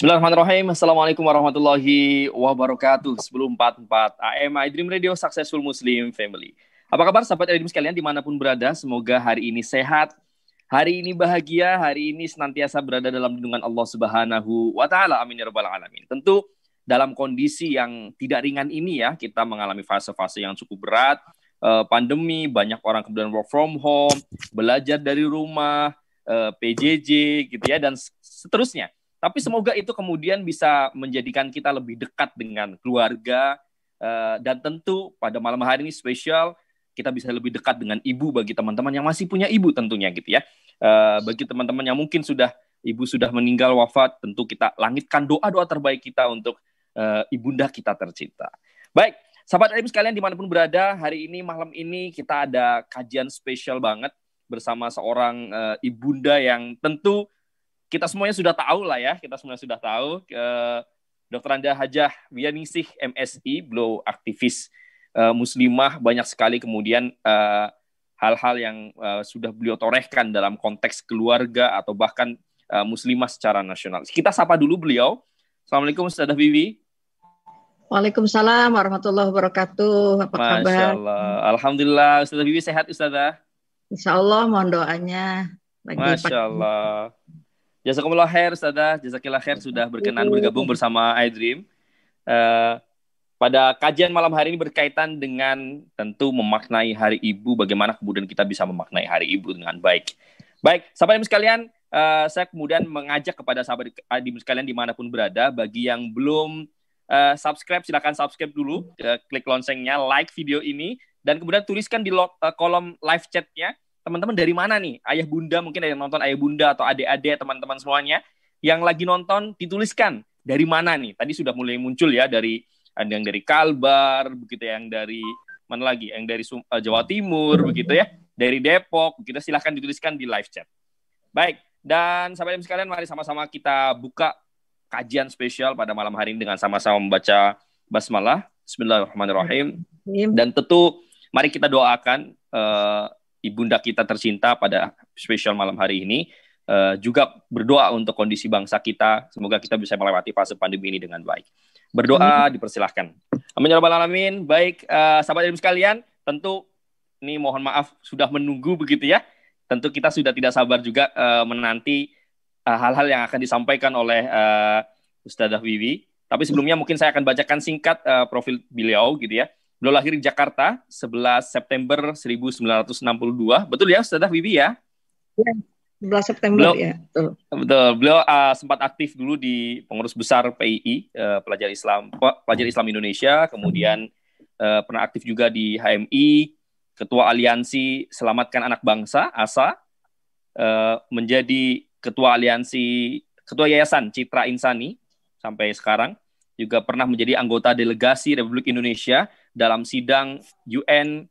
Bismillahirrahmanirrahim. Assalamualaikum warahmatullahi wabarakatuh. Sebelum 44 AM I Dream Radio Successful Muslim Family. Apa kabar sahabat Dream sekalian di mana pun berada? Semoga hari ini sehat, hari ini bahagia, hari ini senantiasa berada dalam lindungan Allah Subhanahu wa taala. Amin ya rabbal alamin. Tentu dalam kondisi yang tidak ringan ini ya, kita mengalami fase-fase yang cukup berat, eh, pandemi, banyak orang kemudian work from home, belajar dari rumah, eh, PJJ gitu ya dan seterusnya. Tapi semoga itu kemudian bisa menjadikan kita lebih dekat dengan keluarga uh, dan tentu pada malam hari ini spesial kita bisa lebih dekat dengan ibu bagi teman-teman yang masih punya ibu tentunya gitu ya. Uh, bagi teman-teman yang mungkin sudah ibu sudah meninggal wafat, tentu kita langitkan doa-doa terbaik kita untuk uh, ibunda kita tercinta. Baik, sahabat ibu sekalian di mana pun berada, hari ini malam ini kita ada kajian spesial banget bersama seorang ibunda yang tentu kita semuanya sudah tahu lah ya, kita semuanya sudah tahu. Uh, Dr. Anda Hajah Wiyaningsih MSI, beliau aktivis uh, muslimah, banyak sekali kemudian eh, hal-hal yang uh, sudah beliau torehkan dalam konteks keluarga atau bahkan uh, muslimah secara nasional. Kita sapa dulu beliau. Assalamualaikum Ustazah Vivi. Waalaikumsalam warahmatullahi wabarakatuh. Apa Masya kabar? Allah. Alhamdulillah. Ustazah Vivi sehat Ustazah? Insya Allah mohon doanya. Lagi Masya Allah. Jazakumullah khair, Ustazah. Jazakillah khair sudah berkenan bergabung bersama iDream. Uh, pada kajian malam hari ini berkaitan dengan tentu memaknai hari ibu, bagaimana kemudian kita bisa memaknai hari ibu dengan baik. Baik, sahabat ibu sekalian, uh, saya kemudian mengajak kepada sahabat ibu sekalian di mana pun berada, bagi yang belum uh, subscribe, silakan subscribe dulu, uh, klik loncengnya, like video ini, dan kemudian tuliskan di lo, uh, kolom live chatnya teman-teman dari mana nih? Ayah bunda mungkin ada yang nonton ayah bunda atau adik-adik teman-teman semuanya yang lagi nonton dituliskan dari mana nih? Tadi sudah mulai muncul ya dari ada yang dari Kalbar, begitu ya, yang dari mana lagi? Yang dari uh, Jawa Timur, begitu ya, dari Depok. Kita silahkan dituliskan di live chat. Baik, dan sahabat sekalian, mari sama-sama kita buka kajian spesial pada malam hari ini dengan sama-sama membaca basmalah. Bismillahirrahmanirrahim. Dan tentu mari kita doakan uh, ibunda kita tercinta pada spesial malam hari ini. Uh, juga berdoa untuk kondisi bangsa kita. Semoga kita bisa melewati fase pandemi ini dengan baik. Berdoa Amin. dipersilahkan. Amin ya rabbal alamin. Baik, uh, sahabat ibu sekalian, tentu ini mohon maaf sudah menunggu begitu ya. Tentu kita sudah tidak sabar juga uh, menanti hal-hal uh, yang akan disampaikan oleh uh, Ustazah Wiwi. Tapi sebelumnya mungkin saya akan bacakan singkat uh, profil beliau gitu ya. Beliau lahir di Jakarta 11 September 1962. Betul ya Ustazah Vivi ya? Ya, 11 September beliau, ya. Betul. Betul. Beliau uh, sempat aktif dulu di pengurus besar PII, uh, Pelajar Islam Pelajar Islam Indonesia, kemudian uh, pernah aktif juga di HMI, Ketua Aliansi Selamatkan Anak Bangsa ASA, uh, menjadi Ketua Aliansi Ketua Yayasan Citra Insani sampai sekarang juga pernah menjadi anggota delegasi Republik Indonesia dalam sidang UN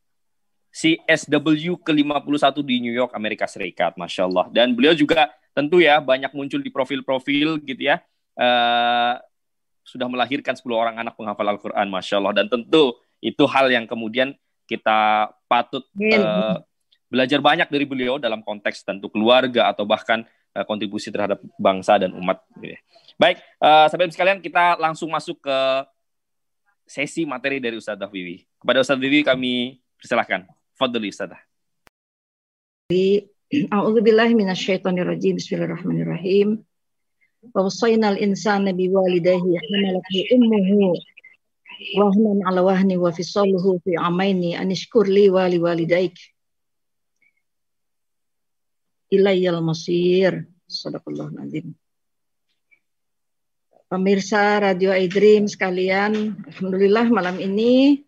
CSW ke-51 di New York, Amerika Serikat. Masya Allah. Dan beliau juga tentu ya banyak muncul di profil-profil gitu ya. Uh, sudah melahirkan 10 orang anak penghafal Al-Quran. Masya Allah. Dan tentu itu hal yang kemudian kita patut uh, belajar banyak dari beliau dalam konteks tentu keluarga atau bahkan uh, kontribusi terhadap bangsa dan umat. Gitu ya. Baik, uh, sampai sekalian kita langsung masuk ke sesi materi dari Ustazah Vivi. Kepada Ustazah Vivi kami persilahkan. Fadli Ustazah. Bismillahirrahmanirrahim. Wa wasainal insana biwalidayhi hamalathu ummuhu wahnan ala wahni wa fi amaini anishkur li wa. Ilayyal masir. Sadaqallahu nazim. Pemirsa Radio iDream sekalian, Alhamdulillah malam ini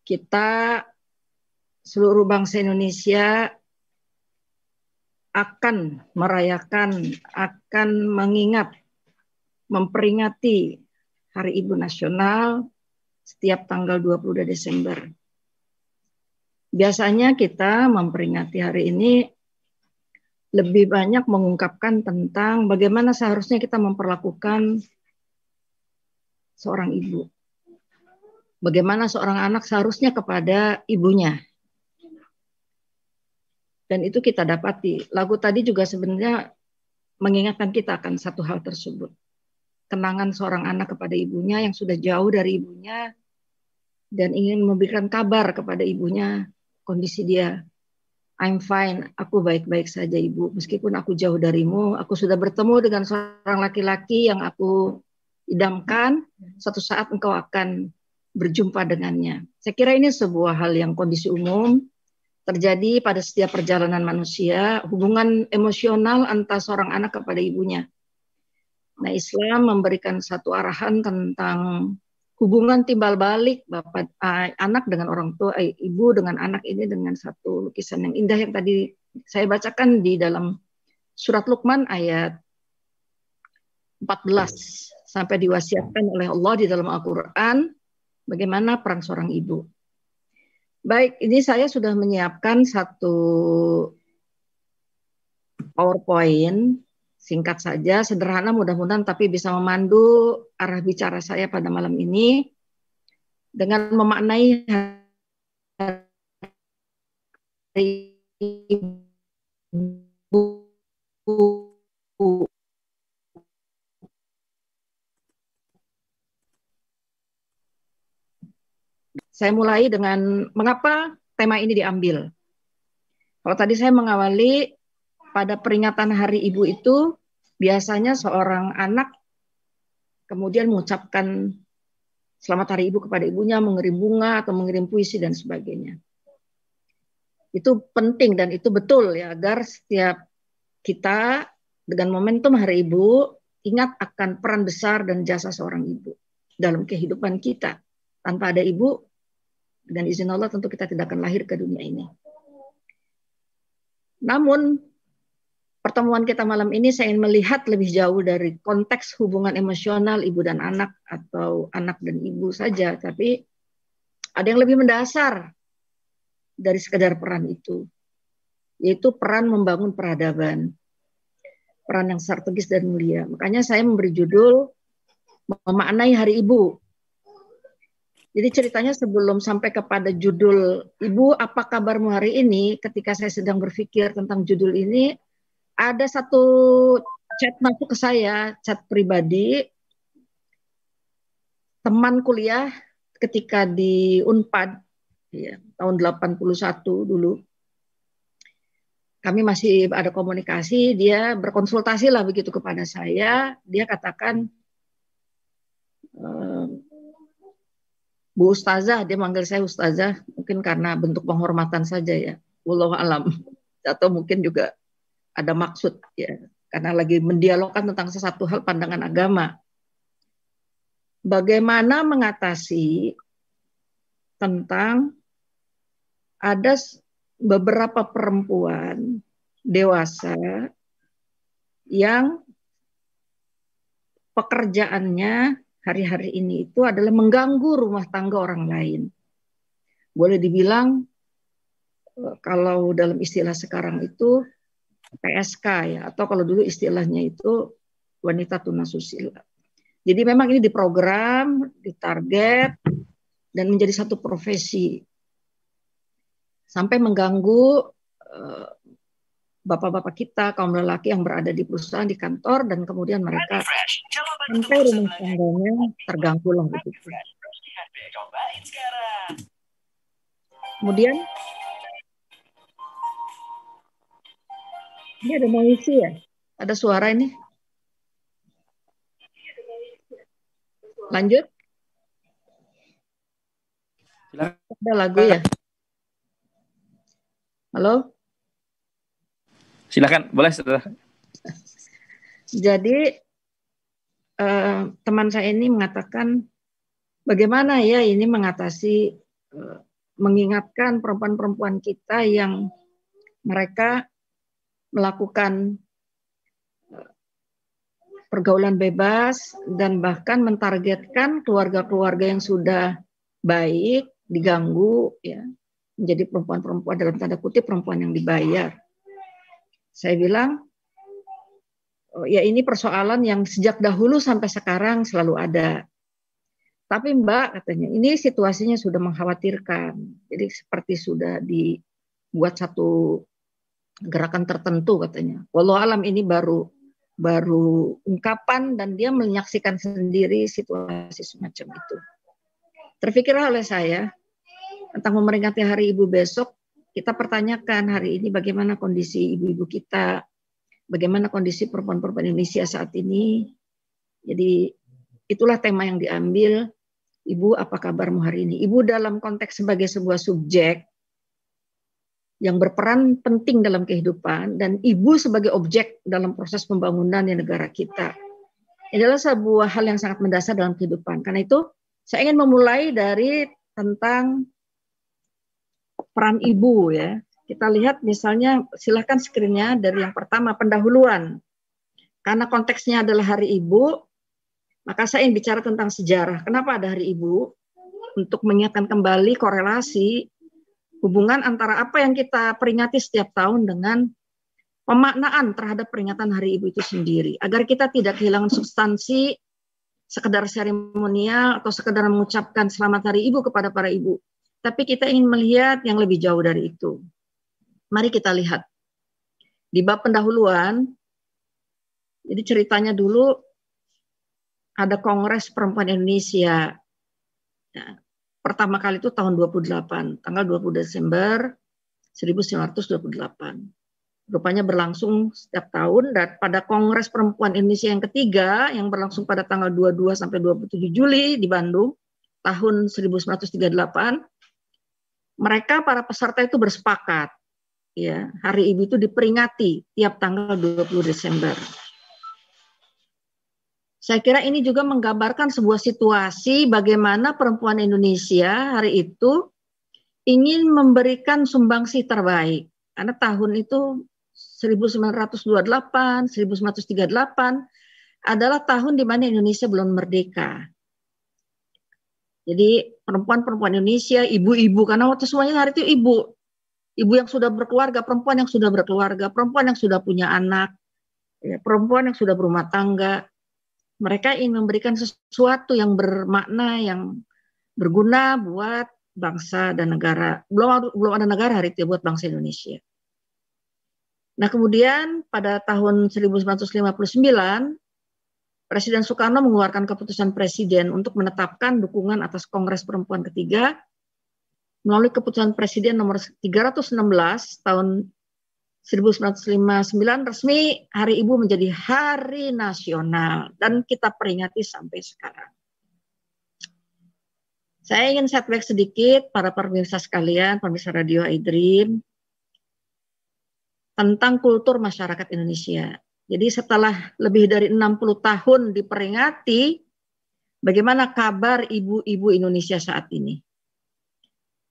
kita seluruh bangsa Indonesia akan merayakan, akan mengingat, memperingati Hari Ibu Nasional setiap tanggal 22 Desember. Biasanya kita memperingati hari ini lebih banyak mengungkapkan tentang bagaimana seharusnya kita memperlakukan seorang ibu. Bagaimana seorang anak seharusnya kepada ibunya. Dan itu kita dapati. Lagu tadi juga sebenarnya mengingatkan kita akan satu hal tersebut. kenangan seorang anak kepada ibunya yang sudah jauh dari ibunya dan ingin memberikan kabar kepada ibunya kondisi dia. I'm fine, aku baik-baik saja ibu. Meskipun aku jauh darimu, aku sudah bertemu dengan seorang laki-laki yang aku idamkan. Suatu saat engkau akan berjumpa dengannya. Saya kira ini sebuah hal yang kondisi umum terjadi pada setiap perjalanan manusia, hubungan emosional antara seorang anak kepada ibunya. Nah, Islam memberikan satu arahan tentang hubungan timbal balik bapak uh, anak dengan orang tua eh, ibu dengan anak ini dengan satu lukisan yang indah yang tadi saya bacakan di dalam surat Luqman ayat 14 sampai diwasiatkan oleh Allah di dalam Al-Qur'an bagaimana peran seorang ibu. Baik, ini saya sudah menyiapkan satu PowerPoint Singkat saja, sederhana mudah-mudahan tapi bisa memandu arah bicara saya pada malam ini dengan memaknai hari Saya mulai dengan mengapa tema ini diambil. Kalau tadi saya mengawali pada peringatan Hari Ibu itu biasanya seorang anak kemudian mengucapkan selamat hari ibu kepada ibunya, mengirim bunga atau mengirim puisi dan sebagainya. Itu penting dan itu betul ya agar setiap kita dengan momentum hari ibu ingat akan peran besar dan jasa seorang ibu dalam kehidupan kita. Tanpa ada ibu, dengan izin Allah tentu kita tidak akan lahir ke dunia ini. Namun pertemuan kita malam ini saya ingin melihat lebih jauh dari konteks hubungan emosional ibu dan anak atau anak dan ibu saja, tapi ada yang lebih mendasar dari sekedar peran itu, yaitu peran membangun peradaban, peran yang strategis dan mulia. Makanya saya memberi judul memaknai Hari Ibu. Jadi ceritanya sebelum sampai kepada judul Ibu, apa kabarmu hari ini? Ketika saya sedang berpikir tentang judul ini, ada satu chat masuk ke saya, chat pribadi, teman kuliah ketika di Unpad ya, tahun 81 dulu. Kami masih ada komunikasi, dia berkonsultasi lah begitu kepada saya, dia katakan ehm, Bu Ustazah, dia manggil saya Ustazah, mungkin karena bentuk penghormatan saja ya, Allah alam. Atau mungkin juga ada maksud ya karena lagi mendialogkan tentang sesuatu hal pandangan agama. Bagaimana mengatasi tentang ada beberapa perempuan dewasa yang pekerjaannya hari-hari ini itu adalah mengganggu rumah tangga orang lain. Boleh dibilang eh, kalau dalam istilah sekarang itu PSK ya atau kalau dulu istilahnya itu wanita tunasusila. Jadi memang ini diprogram, ditarget dan menjadi satu profesi. Sampai mengganggu uh, bapak-bapak kita kaum lelaki yang berada di perusahaan di kantor dan kemudian mereka sampai rumah tangganya terganggu lah begitu. Kemudian Ini ada noisy ya? Ada suara ini? Lanjut? Ada lagu ya? Halo? Silakan, boleh setelah. Jadi eh, teman saya ini mengatakan bagaimana ya ini mengatasi eh, mengingatkan perempuan-perempuan kita yang mereka melakukan eh, pergaulan bebas dan bahkan mentargetkan keluarga-keluarga yang sudah baik diganggu ya menjadi perempuan-perempuan dalam tanda kutip perempuan yang dibayar. Saya bilang oh, ya ini persoalan yang sejak dahulu sampai sekarang selalu ada. Tapi Mbak katanya ini situasinya sudah mengkhawatirkan. Jadi seperti sudah dibuat satu gerakan tertentu katanya. Walau alam ini baru baru ungkapan dan dia menyaksikan sendiri situasi semacam itu. Terpikirlah oleh saya tentang memperingati Hari Ibu besok, kita pertanyakan hari ini bagaimana kondisi ibu-ibu kita, bagaimana kondisi perempuan-perempuan Indonesia saat ini. Jadi itulah tema yang diambil. Ibu, apa kabarmu hari ini? Ibu dalam konteks sebagai sebuah subjek yang berperan penting dalam kehidupan dan ibu sebagai objek dalam proses pembangunan di negara kita. Adalah sebuah hal yang sangat mendasar dalam kehidupan. Karena itu saya ingin memulai dari tentang peran ibu ya. Kita lihat misalnya silahkan screennya dari yang pertama pendahuluan. Karena konteksnya adalah hari ibu, maka saya ingin bicara tentang sejarah. Kenapa ada hari ibu? Untuk mengingatkan kembali korelasi hubungan antara apa yang kita peringati setiap tahun dengan pemaknaan terhadap peringatan Hari Ibu itu sendiri, agar kita tidak kehilangan substansi sekedar seremonial atau sekedar mengucapkan selamat Hari Ibu kepada para ibu, tapi kita ingin melihat yang lebih jauh dari itu. Mari kita lihat di bab pendahuluan. Jadi ceritanya dulu ada Kongres Perempuan Indonesia. Ya, pertama kali itu tahun 28, tanggal 20 Desember 1928. Rupanya berlangsung setiap tahun dan pada Kongres Perempuan Indonesia yang ketiga yang berlangsung pada tanggal 22 sampai 27 Juli di Bandung tahun 1938 mereka para peserta itu bersepakat ya hari ibu itu diperingati tiap tanggal 20 Desember. Saya kira ini juga menggambarkan sebuah situasi bagaimana perempuan Indonesia hari itu ingin memberikan sumbangsi terbaik. Karena tahun itu 1928, 1938 adalah tahun di mana Indonesia belum merdeka. Jadi perempuan-perempuan Indonesia, ibu-ibu, karena waktu semuanya hari itu ibu. Ibu yang sudah berkeluarga, perempuan yang sudah berkeluarga, perempuan yang sudah punya anak, ya, perempuan yang sudah berumah tangga, mereka ingin memberikan sesuatu yang bermakna, yang berguna buat bangsa dan negara. Belum belum ada negara hari itu buat bangsa Indonesia. Nah kemudian pada tahun 1959 Presiden Soekarno mengeluarkan keputusan presiden untuk menetapkan dukungan atas Kongres Perempuan ketiga melalui keputusan presiden nomor 316 tahun 1959 resmi Hari Ibu menjadi hari nasional dan kita peringati sampai sekarang. Saya ingin setback sedikit para pemirsa sekalian, pemirsa Radio iDream, tentang kultur masyarakat Indonesia. Jadi setelah lebih dari 60 tahun diperingati, bagaimana kabar ibu-ibu Indonesia saat ini?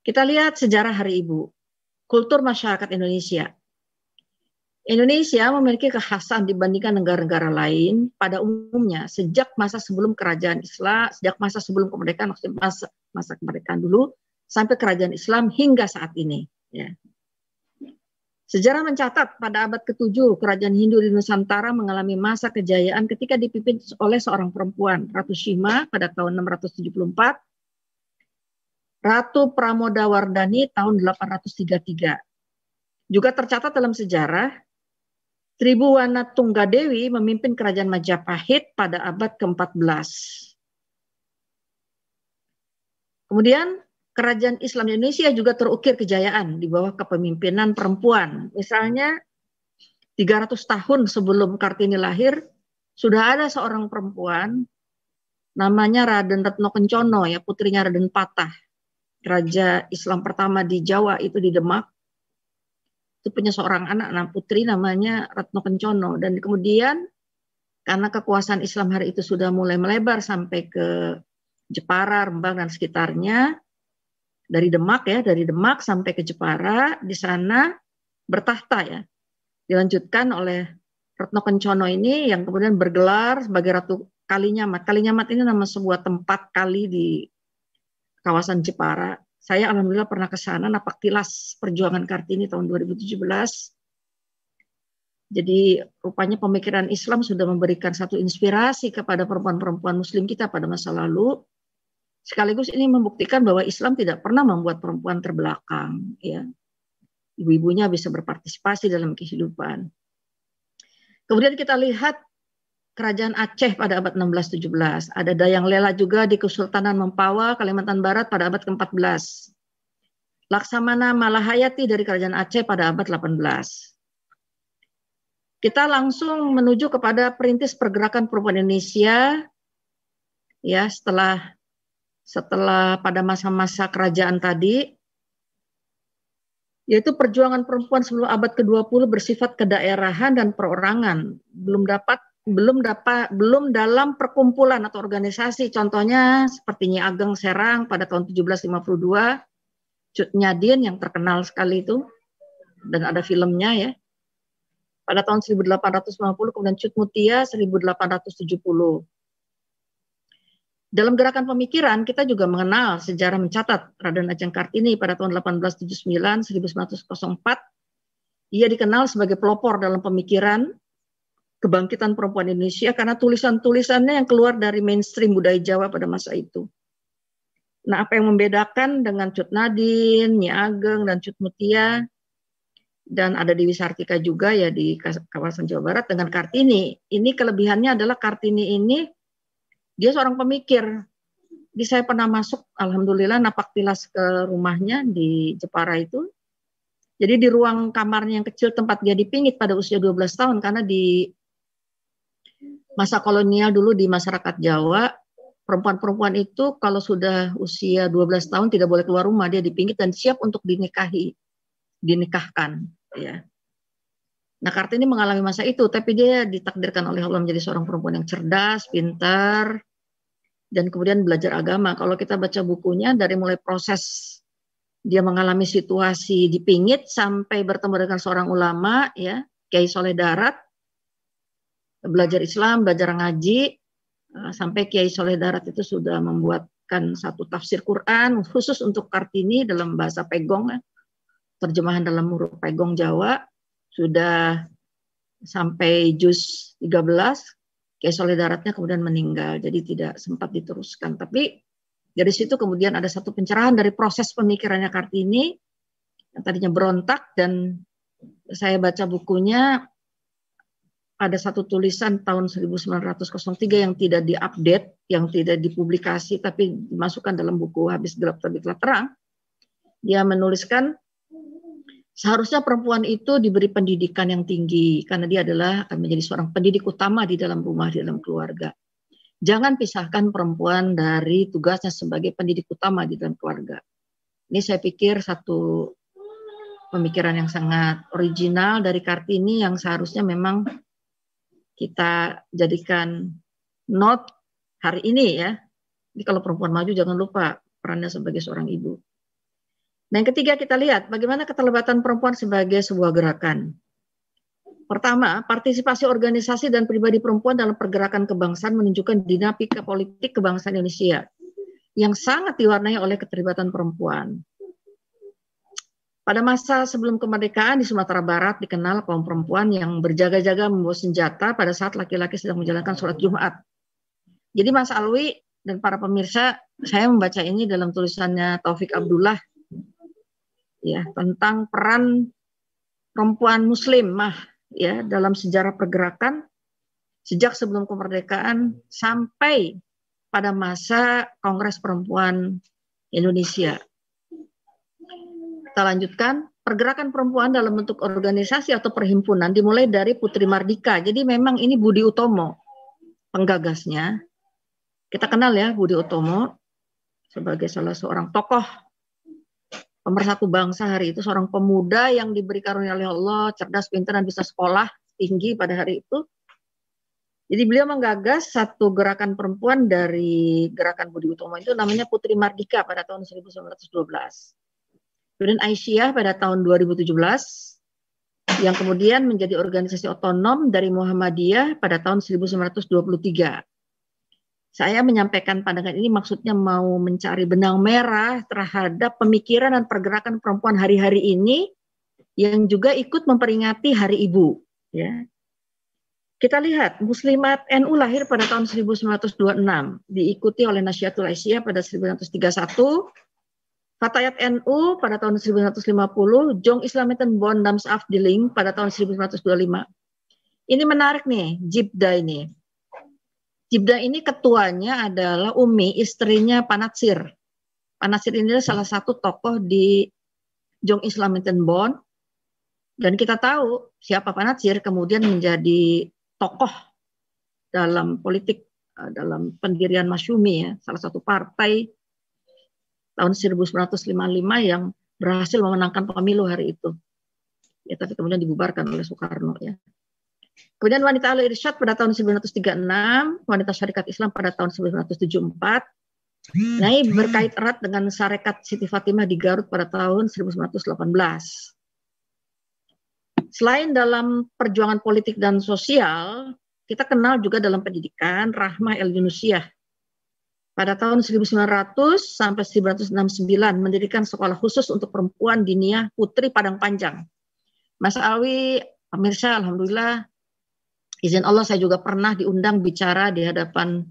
Kita lihat sejarah Hari Ibu, kultur masyarakat Indonesia. Indonesia memiliki kekhasan dibandingkan negara-negara lain pada umumnya sejak masa sebelum kerajaan Islam, sejak masa sebelum kemerdekaan, maksudnya masa, masa kemerdekaan dulu sampai kerajaan Islam hingga saat ini. Ya. Sejarah mencatat pada abad ke-7 kerajaan Hindu di Nusantara mengalami masa kejayaan ketika dipimpin oleh seorang perempuan, Ratu Shima pada tahun 674, Ratu Pramodawardhani tahun 833. Juga tercatat dalam sejarah Tribuwana Tunggadewi memimpin kerajaan Majapahit pada abad ke-14. Kemudian kerajaan Islam Indonesia juga terukir kejayaan di bawah kepemimpinan perempuan. Misalnya 300 tahun sebelum Kartini lahir sudah ada seorang perempuan namanya Raden Retno Kencono ya putrinya Raden Patah. Raja Islam pertama di Jawa itu di Demak itu punya seorang anak, anak putri namanya Retno Kencono. Dan kemudian karena kekuasaan Islam hari itu sudah mulai melebar sampai ke Jepara, Rembang dan sekitarnya, dari Demak ya, dari Demak sampai ke Jepara, di sana bertahta ya. Dilanjutkan oleh Retno Kencono ini yang kemudian bergelar sebagai Ratu Kalinyamat. Kalinyamat ini nama sebuah tempat kali di kawasan Jepara saya alhamdulillah pernah ke sana napak tilas perjuangan Kartini tahun 2017. Jadi rupanya pemikiran Islam sudah memberikan satu inspirasi kepada perempuan-perempuan muslim kita pada masa lalu. Sekaligus ini membuktikan bahwa Islam tidak pernah membuat perempuan terbelakang ya. Ibu-ibunya bisa berpartisipasi dalam kehidupan. Kemudian kita lihat Kerajaan Aceh pada abad 16-17. Ada Dayang Lela juga di Kesultanan Mempawa, Kalimantan Barat pada abad ke-14. Laksamana Malahayati dari Kerajaan Aceh pada abad 18. Kita langsung menuju kepada perintis pergerakan perempuan Indonesia ya setelah setelah pada masa-masa kerajaan tadi yaitu perjuangan perempuan sebelum abad ke-20 bersifat kedaerahan dan perorangan, belum dapat belum dapat belum dalam perkumpulan atau organisasi. Contohnya seperti Nyi Ageng Serang pada tahun 1752 Cut Nyadin yang terkenal sekali itu dan ada filmnya ya. Pada tahun 1850 kemudian Cut Mutia 1870 dalam gerakan pemikiran kita juga mengenal sejarah mencatat Raden Ajeng Kartini pada tahun 1879 1904 ia dikenal sebagai pelopor dalam pemikiran kebangkitan perempuan Indonesia karena tulisan-tulisannya yang keluar dari mainstream budaya Jawa pada masa itu. Nah, apa yang membedakan dengan Cut Nadin, Nyi Ageng, dan Cut Mutia, dan ada di Wisartika juga ya di kawasan Jawa Barat dengan Kartini. Ini kelebihannya adalah Kartini ini dia seorang pemikir. Di saya pernah masuk, alhamdulillah napak tilas ke rumahnya di Jepara itu. Jadi di ruang kamarnya yang kecil tempat dia dipingit pada usia 12 tahun karena di masa kolonial dulu di masyarakat Jawa perempuan-perempuan itu kalau sudah usia 12 tahun tidak boleh keluar rumah dia dipingit dan siap untuk dinikahi dinikahkan ya Nah, Kartini mengalami masa itu, tapi dia ditakdirkan oleh Allah menjadi seorang perempuan yang cerdas, pintar, dan kemudian belajar agama. Kalau kita baca bukunya dari mulai proses dia mengalami situasi dipingit sampai bertemu dengan seorang ulama, ya Kiai Soleh Darat, belajar Islam, belajar ngaji, eh, sampai Kiai Soleh Darat itu sudah membuatkan satu tafsir Quran khusus untuk Kartini dalam bahasa Pegong, ya. terjemahan dalam huruf Pegong Jawa sudah sampai juz 13 Kiai Soleh Daratnya kemudian meninggal jadi tidak sempat diteruskan tapi dari situ kemudian ada satu pencerahan dari proses pemikirannya Kartini yang tadinya berontak dan saya baca bukunya ada satu tulisan tahun 1903 yang tidak diupdate, yang tidak dipublikasi, tapi dimasukkan dalam buku Habis Gelap Terbitlah Terang. Dia menuliskan Seharusnya perempuan itu diberi pendidikan yang tinggi karena dia adalah akan menjadi seorang pendidik utama di dalam rumah, di dalam keluarga. Jangan pisahkan perempuan dari tugasnya sebagai pendidik utama di dalam keluarga. Ini saya pikir satu pemikiran yang sangat original dari Kartini yang seharusnya memang kita jadikan not hari ini ya. Jadi kalau perempuan maju jangan lupa perannya sebagai seorang ibu. Nah, yang ketiga kita lihat bagaimana keterlibatan perempuan sebagai sebuah gerakan. Pertama, partisipasi organisasi dan pribadi perempuan dalam pergerakan kebangsaan menunjukkan dinamika politik kebangsaan Indonesia yang sangat diwarnai oleh keterlibatan perempuan. Pada masa sebelum kemerdekaan di Sumatera Barat dikenal kaum perempuan yang berjaga-jaga membawa senjata pada saat laki-laki sedang menjalankan sholat Jumat. Jadi Mas Alwi dan para pemirsa, saya membaca ini dalam tulisannya Taufik Abdullah ya tentang peran perempuan muslimah ya dalam sejarah pergerakan sejak sebelum kemerdekaan sampai pada masa Kongres Perempuan Indonesia. Kita lanjutkan pergerakan perempuan dalam bentuk organisasi atau perhimpunan dimulai dari Putri Mardika. Jadi memang ini Budi Utomo penggagasnya. Kita kenal ya Budi Utomo sebagai salah seorang tokoh pemersatu bangsa hari itu seorang pemuda yang diberi karunia oleh Allah, cerdas, pintar dan bisa sekolah tinggi pada hari itu. Jadi beliau menggagas satu gerakan perempuan dari gerakan Budi Utomo itu namanya Putri Mardika pada tahun 1912. Kemudian Aisyah pada tahun 2017 yang kemudian menjadi organisasi otonom dari Muhammadiyah pada tahun 1923 saya menyampaikan pandangan ini maksudnya mau mencari benang merah terhadap pemikiran dan pergerakan perempuan hari-hari ini yang juga ikut memperingati Hari Ibu. Ya. Kita lihat Muslimat NU lahir pada tahun 1926, diikuti oleh Nasyatul Aisyah pada 1931, Fatayat NU pada tahun 1950, Jong Islamiten Bondams Afdeling pada tahun 1925. Ini menarik nih, Jibda ini Jibda ini ketuanya adalah Umi, istrinya Panatsir. Panatsir ini adalah salah satu tokoh di Jong Islamitan Bond. Dan kita tahu siapa Panatsir kemudian menjadi tokoh dalam politik eh, dalam pendirian Masyumi ya, salah satu partai tahun 1955 yang berhasil memenangkan pemilu hari itu. Ya, tapi kemudian dibubarkan oleh Soekarno ya. Kemudian wanita al irsyad pada tahun 1936, wanita syarikat Islam pada tahun 1974. Nah, ini berkait erat dengan syarikat Siti Fatimah di Garut pada tahun 1918. Selain dalam perjuangan politik dan sosial, kita kenal juga dalam pendidikan Rahmah El Yunusiyah pada tahun 1900 sampai 1969 mendirikan sekolah khusus untuk perempuan diniyah Putri Padang Panjang. Mas Awi, pemirsa, Alhamdulillah, izin Allah saya juga pernah diundang bicara di hadapan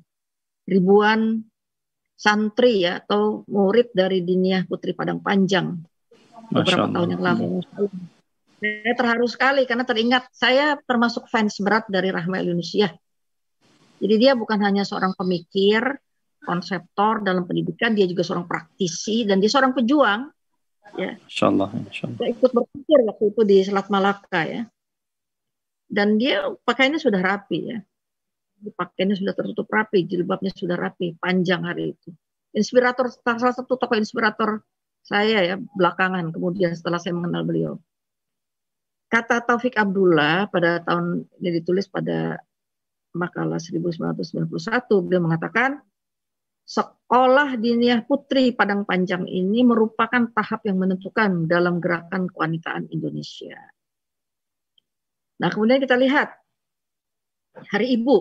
ribuan santri ya atau murid dari diniyah Putri Padang Panjang beberapa tahun yang lalu. Saya terharu sekali karena teringat saya termasuk fans berat dari Rahma Indonesia. Jadi dia bukan hanya seorang pemikir, konseptor dalam pendidikan, dia juga seorang praktisi dan dia seorang pejuang. Ya. Insya Allah, insya Allah. Dia ikut berpikir waktu itu di Selat Malaka ya. Dan dia pakaiannya sudah rapi ya. Pakaiannya sudah tertutup rapi, jilbabnya sudah rapi, panjang hari itu. Inspirator, salah satu tokoh inspirator saya ya belakangan kemudian setelah saya mengenal beliau. Kata Taufik Abdullah pada tahun ini ditulis pada makalah 1991 beliau mengatakan Sekolah Diniyah Putri Padang Panjang ini merupakan tahap yang menentukan dalam gerakan kewanitaan Indonesia. Nah, kemudian kita lihat Hari Ibu.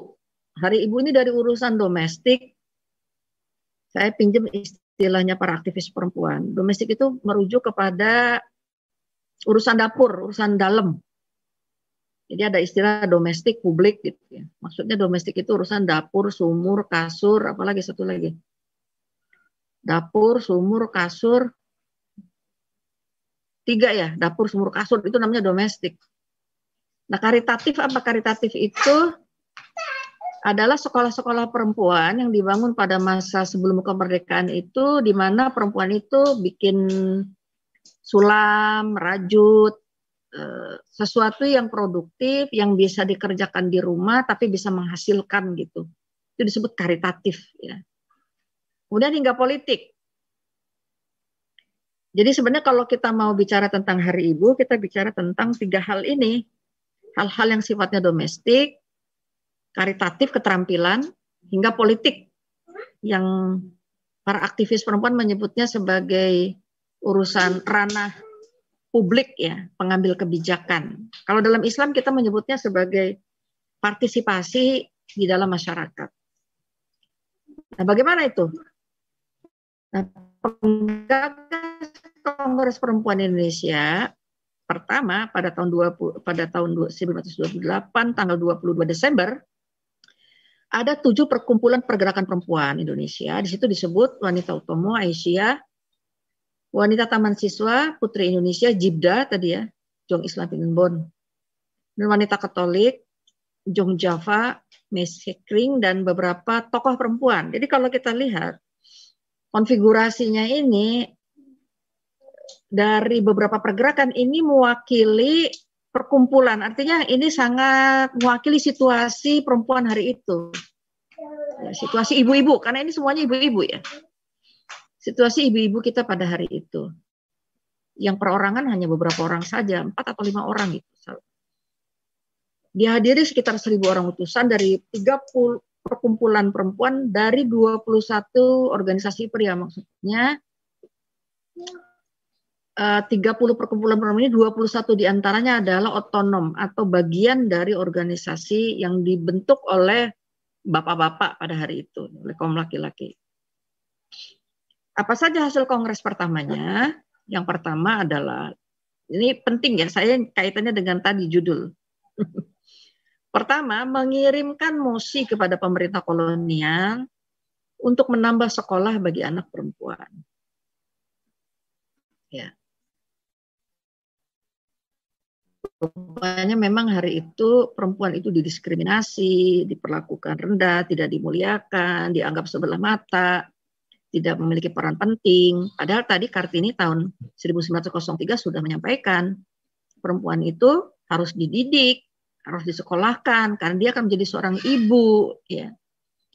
Hari Ibu ini dari urusan domestik. Saya pinjam istilahnya para aktivis perempuan. Domestik itu merujuk kepada urusan dapur, urusan dalam. Jadi ada istilah domestik publik gitu ya. Maksudnya domestik itu urusan dapur, sumur, kasur, apalagi satu lagi. Dapur, sumur, kasur. Tiga ya, dapur, sumur, kasur itu namanya domestik. Nah, karitatif apa karitatif itu adalah sekolah-sekolah perempuan yang dibangun pada masa sebelum kemerdekaan itu di mana perempuan itu bikin sulam, rajut, sesuatu yang produktif yang bisa dikerjakan di rumah tapi bisa menghasilkan gitu. Itu disebut karitatif ya. Kemudian hingga politik. Jadi sebenarnya kalau kita mau bicara tentang Hari Ibu kita bicara tentang tiga hal ini. Hal-hal yang sifatnya domestik karitatif keterampilan hingga politik. Yang para aktivis perempuan menyebutnya sebagai urusan ranah publik ya, pengambil kebijakan. Kalau dalam Islam kita menyebutnya sebagai partisipasi di dalam masyarakat. Nah, bagaimana itu? Nah, penggagas Kongres Perempuan Indonesia pertama pada tahun 20 pada tahun 1928 tanggal 22 Desember ada tujuh perkumpulan pergerakan perempuan Indonesia. Di situ disebut Wanita Utomo, Aisyah, wanita taman siswa Putri Indonesia Jibda tadi ya Jong Islam Bon dan wanita Katolik Jong Java Miss Hekring dan beberapa tokoh perempuan. Jadi kalau kita lihat konfigurasinya ini dari beberapa pergerakan ini mewakili perkumpulan. Artinya ini sangat mewakili situasi perempuan hari itu. Ya, situasi ibu-ibu karena ini semuanya ibu-ibu ya situasi ibu-ibu kita pada hari itu. Yang perorangan hanya beberapa orang saja, empat atau lima orang gitu. Dihadiri sekitar seribu orang utusan dari 30 perkumpulan perempuan dari 21 organisasi pria maksudnya 30 eh, perkumpulan perempuan ini 21 di antaranya adalah otonom atau bagian dari organisasi yang dibentuk oleh bapak-bapak pada hari itu oleh kaum laki-laki. Apa saja hasil kongres pertamanya? Yang pertama adalah ini penting ya, saya kaitannya dengan tadi judul. Pertama, mengirimkan mosi kepada pemerintah kolonial untuk menambah sekolah bagi anak perempuan. Ya. rupanya memang hari itu perempuan itu didiskriminasi, diperlakukan rendah, tidak dimuliakan, dianggap sebelah mata, tidak memiliki peran penting. Padahal tadi Kartini tahun 1903 sudah menyampaikan perempuan itu harus dididik, harus disekolahkan karena dia akan menjadi seorang ibu, ya.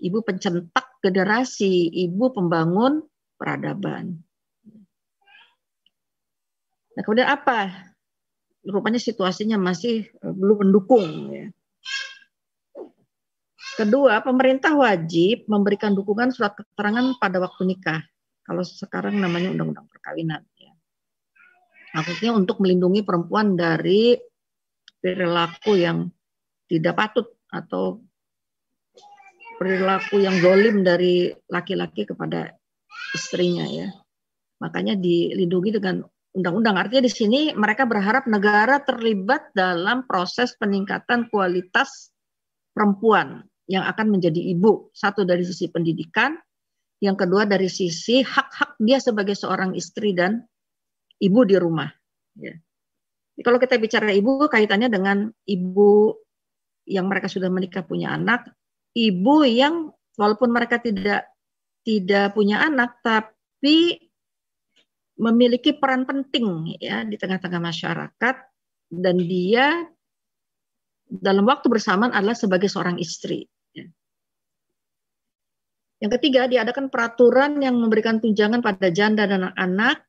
Ibu pencetak generasi, ibu pembangun peradaban. Nah, kemudian apa rupanya situasinya masih eh, belum mendukung. Ya. Kedua, pemerintah wajib memberikan dukungan surat keterangan pada waktu nikah. Kalau sekarang namanya undang-undang perkawinan. Ya. Maksudnya untuk melindungi perempuan dari perilaku yang tidak patut atau perilaku yang zolim dari laki-laki kepada istrinya ya. Makanya dilindungi dengan undang-undang. Artinya di sini mereka berharap negara terlibat dalam proses peningkatan kualitas perempuan yang akan menjadi ibu. Satu dari sisi pendidikan, yang kedua dari sisi hak-hak dia sebagai seorang istri dan ibu di rumah. Ya. Kalau kita bicara ibu, kaitannya dengan ibu yang mereka sudah menikah punya anak, ibu yang walaupun mereka tidak tidak punya anak, tapi memiliki peran penting ya di tengah-tengah masyarakat dan dia dalam waktu bersamaan adalah sebagai seorang istri. Ya. Yang ketiga, diadakan peraturan yang memberikan tunjangan pada janda dan anak-anak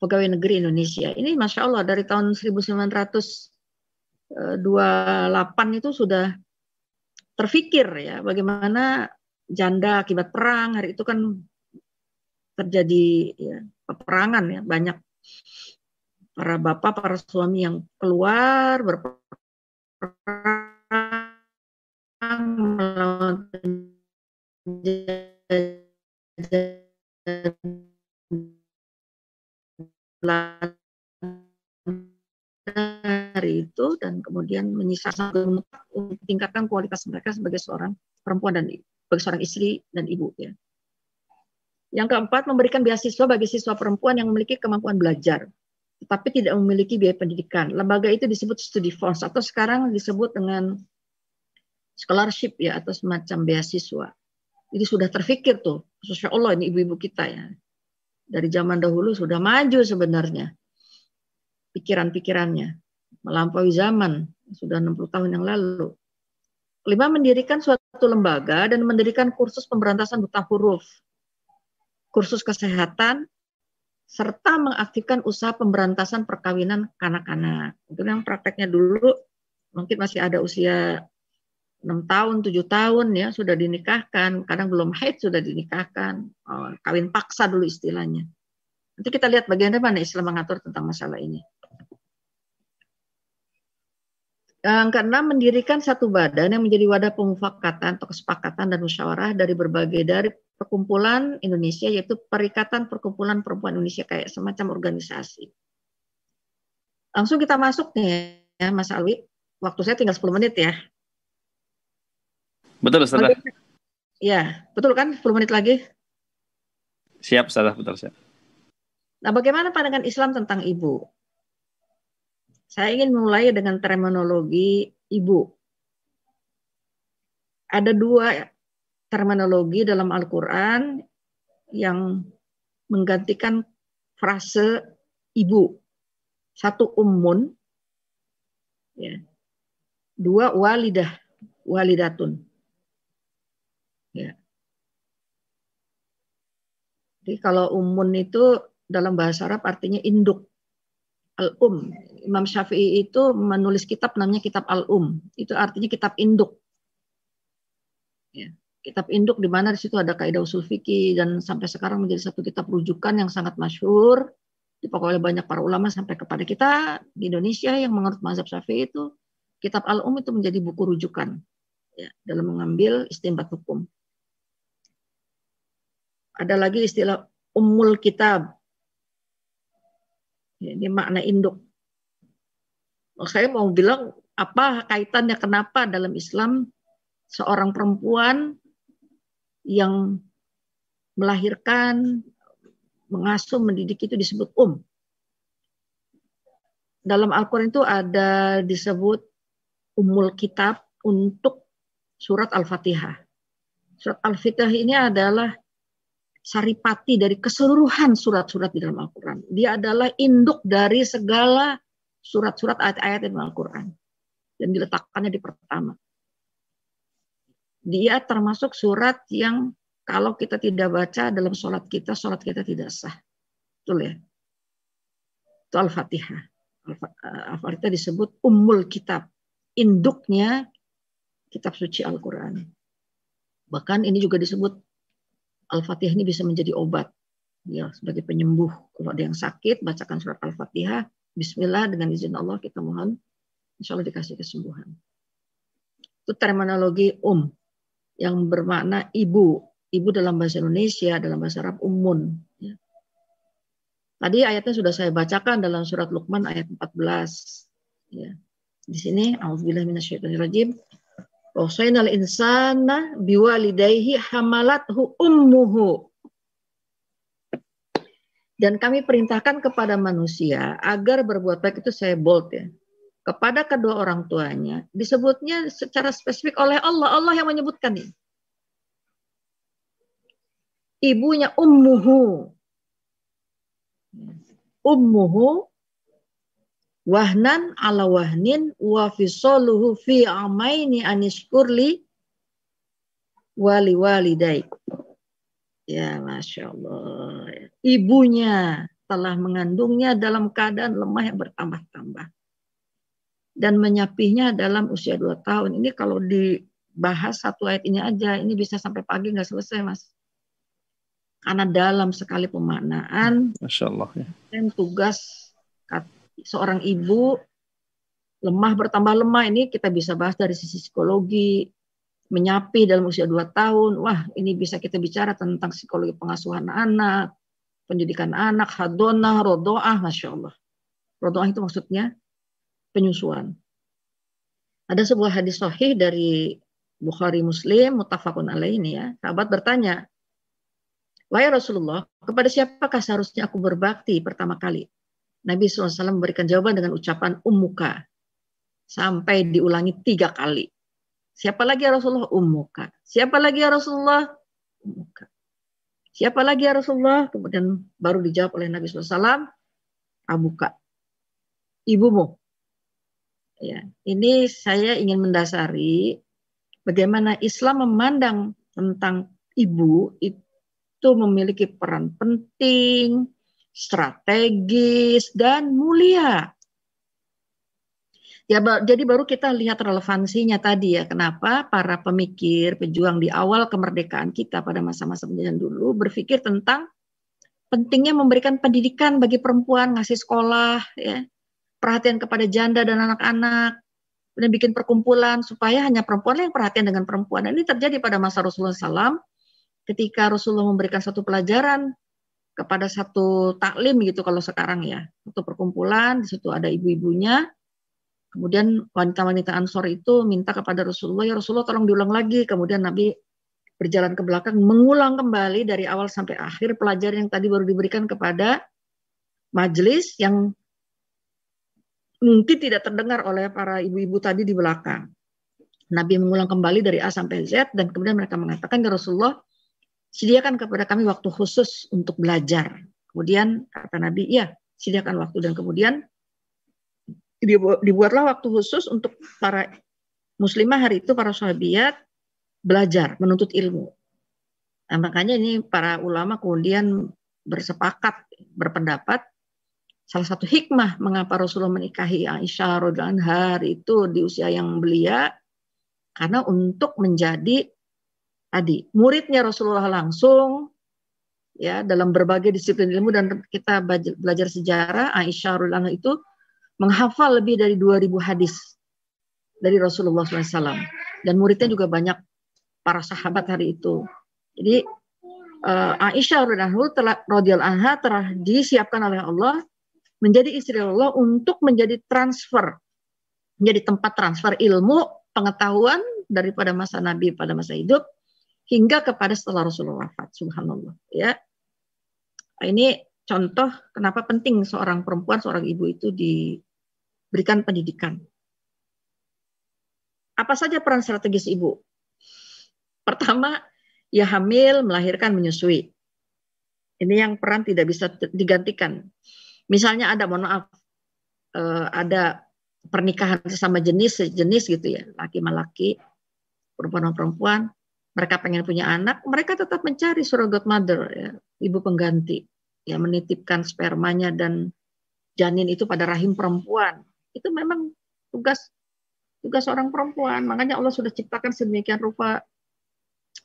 pegawai negeri Indonesia. Ini Masya Allah dari tahun 1928 itu sudah terfikir ya bagaimana janda akibat perang hari itu kan terjadi ya, peperangan ya banyak para bapak para suami yang keluar berperang melawan hari itu dan kemudian menyisakan untuk meningkatkan kualitas mereka sebagai seorang perempuan dan sebagai seorang istri dan ibu ya. Yang keempat, memberikan beasiswa bagi siswa perempuan yang memiliki kemampuan belajar, tetapi tidak memiliki biaya pendidikan. Lembaga itu disebut studi funds atau sekarang disebut dengan scholarship ya atau semacam beasiswa. Jadi sudah terfikir tuh, Masya Allah ini ibu-ibu kita ya. Dari zaman dahulu sudah maju sebenarnya pikiran-pikirannya. Melampaui zaman, sudah 60 tahun yang lalu. Kelima, mendirikan suatu lembaga dan mendirikan kursus pemberantasan buta huruf kursus kesehatan, serta mengaktifkan usaha pemberantasan perkawinan kanak-kanak. Itu yang prakteknya dulu mungkin masih ada usia 6 tahun, 7 tahun ya sudah dinikahkan, kadang belum haid sudah dinikahkan, oh, kawin paksa dulu istilahnya. Nanti kita lihat bagian mana Islam mengatur tentang masalah ini. Yang keenam, mendirikan satu badan yang menjadi wadah pemufakatan atau kesepakatan dan musyawarah dari berbagai dari perkumpulan Indonesia, yaitu Perikatan Perkumpulan Perempuan Indonesia, kayak semacam organisasi. Langsung kita masuk nih ya, Mas Alwi. Waktu saya tinggal 10 menit ya. Betul, Ustazah. Ya, betul kan? 10 menit lagi. Siap, Ustazah. Betul, siap. Nah, bagaimana pandangan Islam tentang ibu? Saya ingin mulai dengan terminologi ibu. Ada dua terminologi dalam Al-Quran yang menggantikan frase ibu. Satu ummun, ya. dua walidah, walidatun. Ya. Jadi kalau umun itu dalam bahasa Arab artinya induk al-um. Imam Syafi'i itu menulis kitab namanya kitab al-um. Itu artinya kitab induk. Ya. Kitab induk di mana di situ ada kaidah usul fikih dan sampai sekarang menjadi satu kitab rujukan yang sangat masyhur dipakai oleh banyak para ulama sampai kepada kita di Indonesia yang menurut mazhab Syafi'i itu kitab al-um itu menjadi buku rujukan ya, dalam mengambil istimbat hukum. Ada lagi istilah umul kitab ini makna induk. Saya mau bilang apa kaitannya kenapa dalam Islam seorang perempuan yang melahirkan, mengasuh, mendidik itu disebut um. dalam Al-Quran itu ada disebut umul kitab untuk surat Al-Fatihah. Surat Al-Fatihah ini adalah saripati dari keseluruhan surat-surat di dalam Al-Quran. Dia adalah induk dari segala surat-surat ayat-ayat di dalam Al-Quran. Dan diletakkannya di pertama. Dia termasuk surat yang kalau kita tidak baca dalam sholat kita, sholat kita tidak sah. Betul ya? Itu Al-Fatihah. Al-Fatihah disebut Ummul Kitab. Induknya kitab suci Al-Quran. Bahkan ini juga disebut Al-Fatihah ini bisa menjadi obat. Ya, sebagai penyembuh. Kalau ada yang sakit, bacakan surat Al-Fatihah. Bismillah dengan izin Allah kita mohon. Insya Allah dikasih kesembuhan. Itu terminologi um yang bermakna ibu. Ibu dalam bahasa Indonesia, dalam bahasa Arab umun. Ya. Tadi ayatnya sudah saya bacakan dalam surat Luqman ayat 14. Ya. Di sini, Alhamdulillah minasyaitonirrajim. Wasainal insana biwalidayhi hamalathu ummuhu. Dan kami perintahkan kepada manusia agar berbuat baik itu saya bold ya. Kepada kedua orang tuanya disebutnya secara spesifik oleh Allah. Allah yang menyebutkan ini. Ibunya ummuhu. Ummuhu wahnan ala wahnin wa fisoluhu fi amaini anishkurli wali walidai. Ya, Masya Allah. Ibunya telah mengandungnya dalam keadaan lemah yang bertambah-tambah. Dan menyapihnya dalam usia dua tahun. Ini kalau dibahas satu ayat ini aja, ini bisa sampai pagi nggak selesai, Mas. Karena dalam sekali pemaknaan. Masya Allah. Ya. Dan tugas seorang ibu lemah bertambah lemah ini kita bisa bahas dari sisi psikologi menyapi dalam usia dua tahun. Wah ini bisa kita bicara tentang psikologi pengasuhan anak pendidikan anak hadonah rodoah masya Allah. Rodoah itu maksudnya penyusuan. Ada sebuah hadis sahih dari Bukhari Muslim mutafakun alaih ini ya. Sahabat bertanya Wahai Rasulullah, kepada siapakah seharusnya aku berbakti pertama kali? Nabi SAW memberikan jawaban dengan ucapan ummuka. Sampai diulangi tiga kali. Siapa lagi ya Rasulullah? Ummuka. Siapa lagi ya Rasulullah? Ummuka. Siapa lagi ya Rasulullah? Kemudian baru dijawab oleh Nabi SAW. Abuka. Ibumu. Ya, ini saya ingin mendasari bagaimana Islam memandang tentang ibu itu memiliki peran penting, strategis, dan mulia. Ya, jadi baru kita lihat relevansinya tadi ya, kenapa para pemikir, pejuang di awal kemerdekaan kita pada masa-masa penjajahan dulu berpikir tentang pentingnya memberikan pendidikan bagi perempuan, ngasih sekolah, ya, perhatian kepada janda dan anak-anak, dan bikin perkumpulan supaya hanya perempuan yang perhatian dengan perempuan. Dan ini terjadi pada masa Rasulullah SAW ketika Rasulullah memberikan satu pelajaran kepada satu taklim gitu kalau sekarang ya. Satu perkumpulan di situ ada ibu-ibunya. Kemudian wanita-wanita Ansor itu minta kepada Rasulullah ya Rasulullah tolong diulang lagi. Kemudian Nabi berjalan ke belakang mengulang kembali dari awal sampai akhir pelajaran yang tadi baru diberikan kepada majelis yang mungkin tidak terdengar oleh para ibu-ibu tadi di belakang. Nabi mengulang kembali dari A sampai Z dan kemudian mereka mengatakan ya Rasulullah sediakan kepada kami waktu khusus untuk belajar. Kemudian kata Nabi, iya, sediakan waktu dan kemudian dibuatlah waktu khusus untuk para muslimah hari itu para sahabiat belajar, menuntut ilmu. Nah, makanya ini para ulama kemudian bersepakat, berpendapat salah satu hikmah mengapa Rasulullah menikahi Aisyah radhiyallahu itu di usia yang belia karena untuk menjadi tadi. Muridnya Rasulullah langsung ya dalam berbagai disiplin ilmu dan kita belajar sejarah Aisyah radhiyallahu itu menghafal lebih dari 2000 hadis dari Rasulullah SAW dan muridnya juga banyak para sahabat hari itu. Jadi uh, Aisyah telah anha telah disiapkan oleh Allah menjadi istri Allah untuk menjadi transfer menjadi tempat transfer ilmu pengetahuan daripada masa Nabi pada masa hidup hingga kepada setelah Rasulullah wafat. Subhanallah. Ya, ini contoh kenapa penting seorang perempuan, seorang ibu itu di berikan pendidikan. Apa saja peran strategis ibu? Pertama, ya hamil, melahirkan, menyusui. Ini yang peran tidak bisa digantikan. Misalnya ada, mohon maaf, eh, ada pernikahan sesama jenis, sejenis gitu ya, laki laki, perempuan perempuan, mereka pengen punya anak, mereka tetap mencari surrogate mother, ya, ibu pengganti, ya menitipkan spermanya dan janin itu pada rahim perempuan. Itu memang tugas tugas seorang perempuan. Makanya Allah sudah ciptakan sedemikian rupa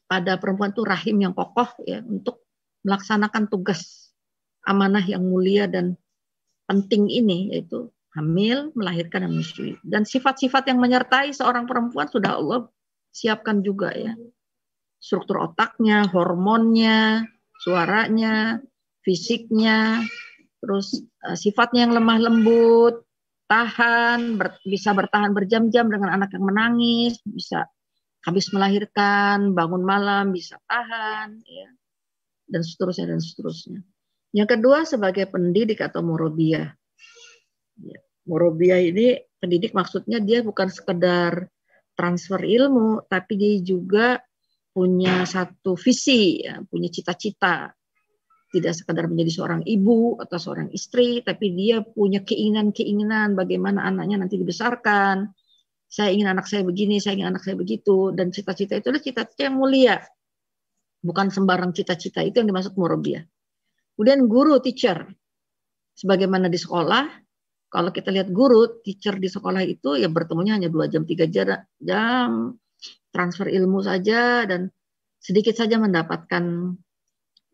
pada perempuan itu rahim yang kokoh ya untuk melaksanakan tugas amanah yang mulia dan penting ini yaitu hamil, melahirkan dan menyusui. Dan sifat-sifat yang menyertai seorang perempuan sudah Allah siapkan juga ya struktur otaknya, hormonnya, suaranya, fisiknya, terus uh, sifatnya yang lemah lembut, tahan, ber, bisa bertahan berjam-jam dengan anak yang menangis, bisa habis melahirkan, bangun malam, bisa tahan, ya, dan seterusnya dan seterusnya. Yang kedua sebagai pendidik atau murabiyah. Ya, murabiyah ini pendidik maksudnya dia bukan sekedar transfer ilmu, tapi dia juga punya satu visi, ya, punya cita-cita. Tidak sekadar menjadi seorang ibu atau seorang istri, tapi dia punya keinginan-keinginan bagaimana anaknya nanti dibesarkan. Saya ingin anak saya begini, saya ingin anak saya begitu. Dan cita-cita itu adalah cita-cita yang mulia. Bukan sembarang cita-cita, itu yang dimaksud murabiyah. Kemudian guru, teacher. Sebagaimana di sekolah, kalau kita lihat guru, teacher di sekolah itu ya bertemunya hanya dua jam, tiga jam, transfer ilmu saja dan sedikit saja mendapatkan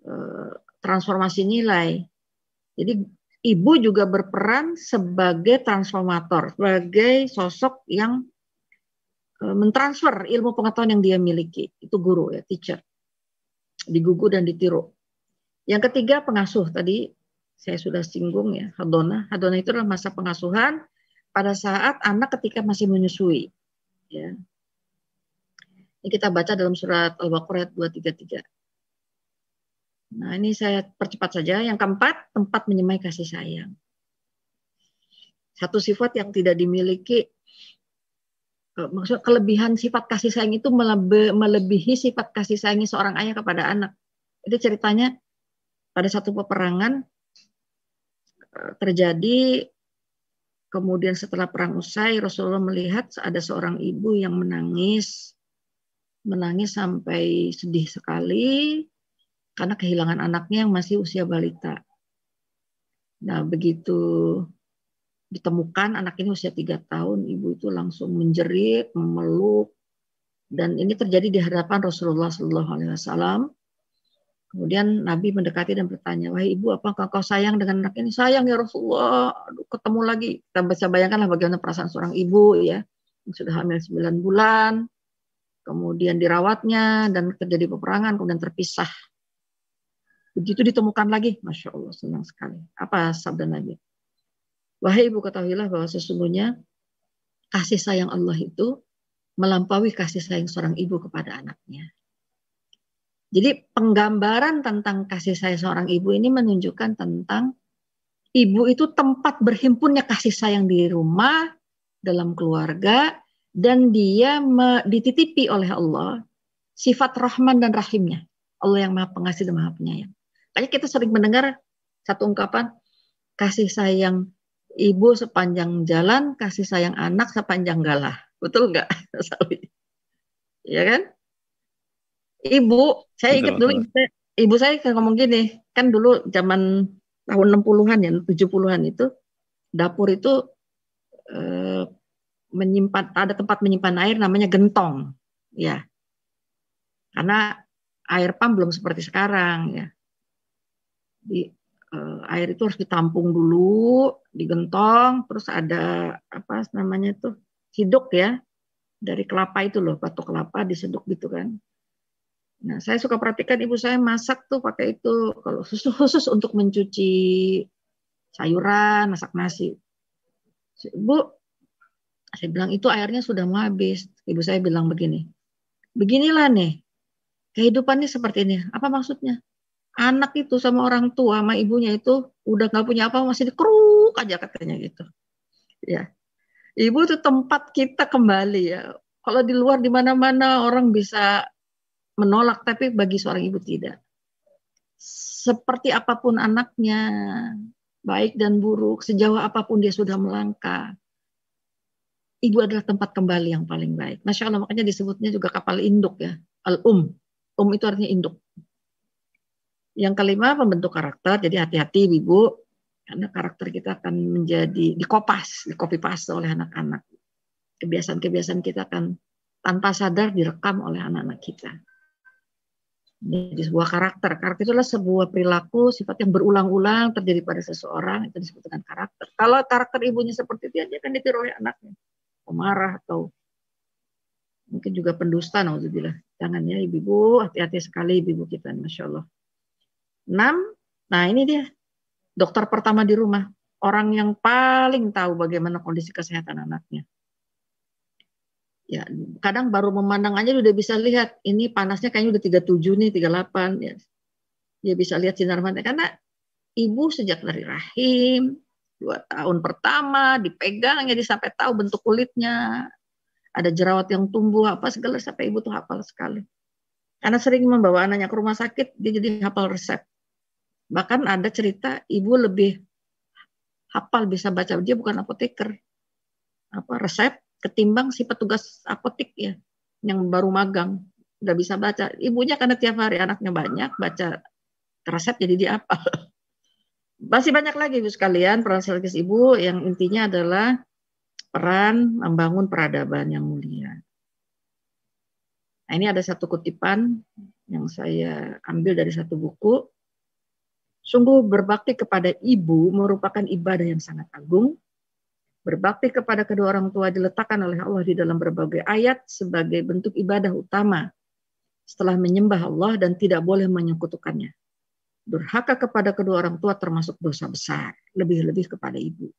uh, transformasi nilai. Jadi ibu juga berperan sebagai transformator, sebagai sosok yang uh, mentransfer ilmu pengetahuan yang dia miliki. Itu guru ya, teacher. Digugu dan ditiru. Yang ketiga pengasuh tadi saya sudah singgung ya, hadona. Hadona itu adalah masa pengasuhan pada saat anak ketika masih menyusui. Ya, ini kita baca dalam surat Al-Baqarah 233. Nah, ini saya percepat saja. Yang keempat, tempat menyemai kasih sayang. Satu sifat yang tidak dimiliki eh, maksud kelebihan sifat kasih sayang itu melebihi sifat kasih sayangnya seorang ayah kepada anak. Itu ceritanya pada satu peperangan eh, terjadi kemudian setelah perang usai Rasulullah melihat ada seorang ibu yang menangis menangis sampai sedih sekali karena kehilangan anaknya yang masih usia balita. Nah, begitu ditemukan anak ini usia tiga tahun, ibu itu langsung menjerit, memeluk, dan ini terjadi di hadapan Rasulullah Shallallahu Alaihi Wasallam. Kemudian Nabi mendekati dan bertanya, wahai ibu, apakah kau sayang dengan anak ini? Sayang ya Rasulullah. Aduh, ketemu lagi. Kita bisa bayangkanlah bagaimana perasaan seorang ibu ya, yang sudah hamil 9 bulan, kemudian dirawatnya dan terjadi peperangan kemudian terpisah. Begitu ditemukan lagi, masya Allah senang sekali. Apa sabda Nabi? Wahai ibu ketahuilah bahwa sesungguhnya kasih sayang Allah itu melampaui kasih sayang seorang ibu kepada anaknya. Jadi penggambaran tentang kasih sayang seorang ibu ini menunjukkan tentang ibu itu tempat berhimpunnya kasih sayang di rumah, dalam keluarga, dan dia dititipi oleh Allah sifat Rahman dan Rahimnya. Allah yang Maha Pengasih dan Maha Penyayang. Kayak kita sering mendengar satu ungkapan kasih sayang ibu sepanjang jalan, kasih sayang anak sepanjang galah. Betul nggak, Ya kan? Ibu, saya ingat dulu ibu saya, ibu saya ngomong gini, kan dulu zaman tahun 60-an ya, 70-an itu dapur itu eh, menyimpan ada tempat menyimpan air namanya gentong ya. Karena air pam belum seperti sekarang ya. Di uh, air itu harus ditampung dulu digentong terus ada apa namanya tuh hiduk ya. Dari kelapa itu loh batu kelapa diseduk gitu kan. Nah saya suka perhatikan ibu saya masak tuh pakai itu kalau khusus khusus untuk mencuci sayuran masak nasi. Ibu saya bilang itu airnya sudah mau habis. Ibu saya bilang begini, beginilah nih kehidupannya seperti ini. Apa maksudnya? Anak itu sama orang tua sama ibunya itu udah nggak punya apa masih dikeruk aja katanya gitu. Ya, Ibu itu tempat kita kembali ya. Kalau di luar di mana-mana orang bisa menolak, tapi bagi seorang ibu tidak. Seperti apa pun anaknya, baik dan buruk, sejauh apa pun dia sudah melangkah, ibu adalah tempat kembali yang paling baik. Masya Allah, makanya disebutnya juga kapal induk ya. Al-um. Um itu artinya induk. Yang kelima, pembentuk karakter. Jadi hati-hati ibu, karena karakter kita akan menjadi dikopas, dikopi paste oleh anak-anak kebiasaan-kebiasaan kita akan tanpa sadar direkam oleh anak-anak kita. Jadi sebuah karakter. Karakter adalah sebuah perilaku sifat yang berulang-ulang terjadi pada seseorang itu disebut dengan karakter. Kalau karakter ibunya seperti itu, dia akan ditiru oleh anaknya. Pemarah atau mungkin juga pendusta, naudzubillah. Jangan ya ibu-ibu, hati-hati sekali ibu-ibu kita, masya Allah. Enam, nah ini dia. Dokter pertama di rumah, orang yang paling tahu bagaimana kondisi kesehatan anaknya. Ya kadang baru memandang aja udah bisa lihat ini panasnya kayaknya udah 37 nih 38 ya. Dia bisa lihat sinar matanya. Karena ibu sejak dari rahim dua tahun pertama dipegang jadi sampai tahu bentuk kulitnya. Ada jerawat yang tumbuh apa segala sampai ibu tuh hafal sekali. Karena sering membawa anaknya ke rumah sakit dia jadi hafal resep. Bahkan ada cerita ibu lebih hafal bisa baca. Dia bukan apoteker. Apa resep ketimbang si petugas apotik ya yang baru magang. Nggak bisa baca. Ibunya karena tiap hari anaknya banyak baca resep jadi dia apa masih banyak lagi ibu sekalian peran strategis ibu. Yang intinya adalah peran membangun peradaban yang mulia. Nah, ini ada satu kutipan yang saya ambil dari satu buku. Sungguh berbakti kepada ibu merupakan ibadah yang sangat agung. Berbakti kepada kedua orang tua diletakkan oleh Allah di dalam berbagai ayat sebagai bentuk ibadah utama setelah menyembah Allah dan tidak boleh menyekutukannya. Durhaka kepada kedua orang tua termasuk dosa besar, lebih-lebih kepada ibu.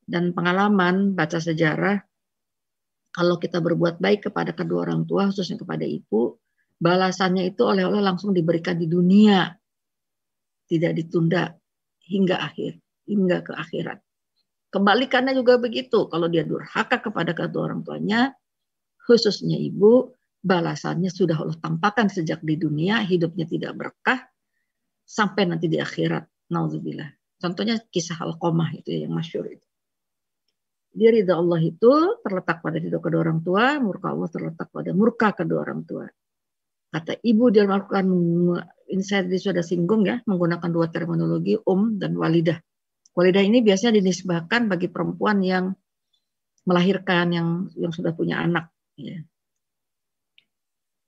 Dan pengalaman baca sejarah, kalau kita berbuat baik kepada kedua orang tua, khususnya kepada ibu, balasannya itu oleh Allah langsung diberikan di dunia, tidak ditunda hingga akhir, hingga ke akhirat. Kembalikannya juga begitu. Kalau dia durhaka kepada kedua orang tuanya, khususnya ibu, balasannya sudah Allah tampakkan sejak di dunia, hidupnya tidak berkah, sampai nanti di akhirat. Nauzubillah. Contohnya kisah Al-Qamah itu yang masyur itu. Dia ridha Allah itu terletak pada ridha kedua orang tua, murka Allah terletak pada murka kedua orang tua. Kata ibu dia melakukan, ini saya sudah singgung ya, menggunakan dua terminologi, um dan walidah. Walidah ini biasanya dinisbahkan bagi perempuan yang melahirkan, yang yang sudah punya anak. Ya.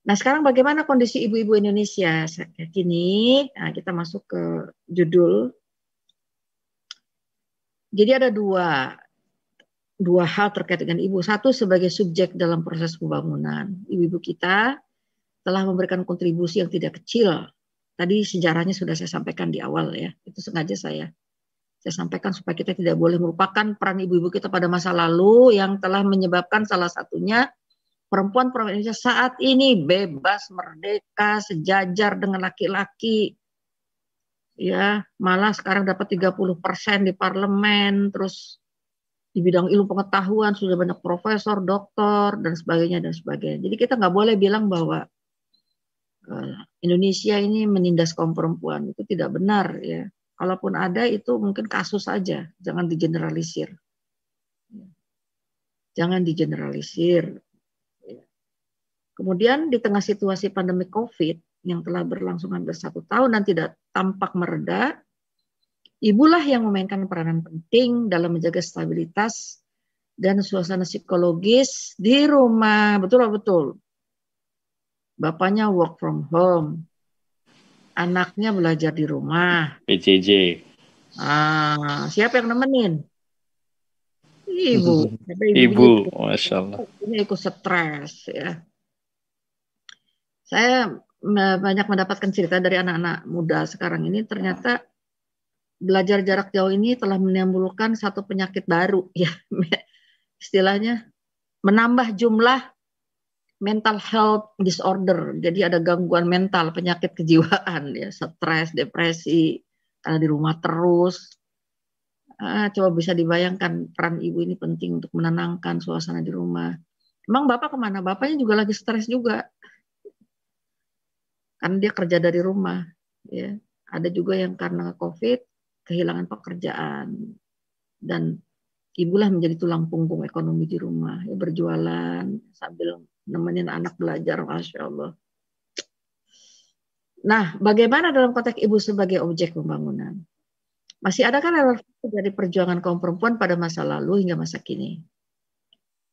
Nah sekarang bagaimana kondisi ibu-ibu Indonesia kini? Nah, kita masuk ke judul. Jadi ada dua dua hal terkait dengan ibu. Satu sebagai subjek dalam proses pembangunan. Ibu-ibu kita telah memberikan kontribusi yang tidak kecil. Tadi sejarahnya sudah saya sampaikan di awal ya. Itu sengaja saya saya sampaikan supaya kita tidak boleh merupakan peran ibu-ibu kita pada masa lalu yang telah menyebabkan salah satunya perempuan-perempuan Indonesia saat ini bebas, merdeka, sejajar dengan laki-laki. Ya, malah sekarang dapat 30% di parlemen, terus di bidang ilmu pengetahuan sudah banyak profesor, doktor dan sebagainya dan sebagainya. Jadi kita nggak boleh bilang bahwa uh, Indonesia ini menindas kaum perempuan itu tidak benar ya. Kalaupun ada itu mungkin kasus saja, jangan digeneralisir. Jangan digeneralisir. Kemudian di tengah situasi pandemi COVID yang telah berlangsung hampir satu tahun dan tidak tampak mereda, ibulah yang memainkan peranan penting dalam menjaga stabilitas dan suasana psikologis di rumah. Betul betul. Bapaknya work from home, anaknya belajar di rumah. PJJ. Ah, siapa yang nemenin? Ibu. ibu, ibu masya Allah. Ini ikut stres ya. Saya banyak mendapatkan cerita dari anak-anak muda sekarang ini ternyata belajar jarak jauh ini telah menimbulkan satu penyakit baru ya istilahnya menambah jumlah mental health disorder. Jadi ada gangguan mental, penyakit kejiwaan ya, stres, depresi, karena di rumah terus. Ah, coba bisa dibayangkan peran ibu ini penting untuk menenangkan suasana di rumah. Emang bapak ke mana? Bapaknya juga lagi stres juga, karena dia kerja dari rumah. Ya, ada juga yang karena COVID kehilangan pekerjaan dan ibulah menjadi tulang punggung ekonomi di rumah, ya, berjualan sambil nemenin anak belajar, masya Allah. Nah, bagaimana dalam konteks ibu sebagai objek pembangunan? Masih ada kan relevansi dari perjuangan kaum perempuan pada masa lalu hingga masa kini.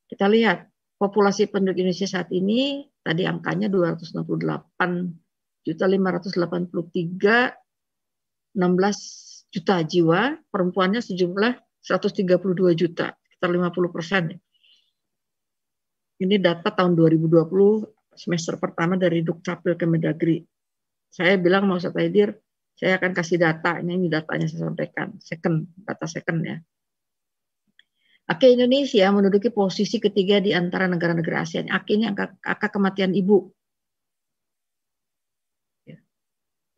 Kita lihat populasi penduduk Indonesia saat ini tadi angkanya 268 juta 583 16 juta jiwa, perempuannya sejumlah 132 juta, sekitar 50 persen. Ini data tahun 2020 semester pertama dari Dukcapil Kemendagri. Saya bilang mau saya Taidir, saya akan kasih data, ini, ini datanya saya sampaikan, second, data second ya. Oke, Indonesia menduduki posisi ketiga di antara negara-negara ASEAN. Ini angka, angka kematian ibu. Ya.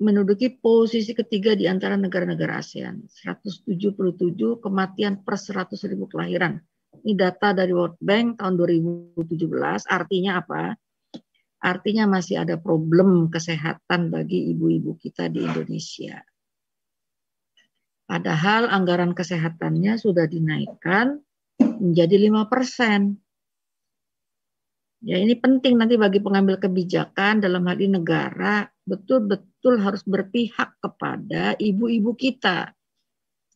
Menduduki posisi ketiga di antara negara-negara ASEAN. 177 kematian per 100 ribu kelahiran. Ini data dari World Bank tahun 2017. Artinya apa? Artinya masih ada problem kesehatan bagi ibu-ibu kita di Indonesia. Padahal anggaran kesehatannya sudah dinaikkan menjadi 5 persen. Ya ini penting nanti bagi pengambil kebijakan dalam hal ini negara betul-betul harus berpihak kepada ibu-ibu kita.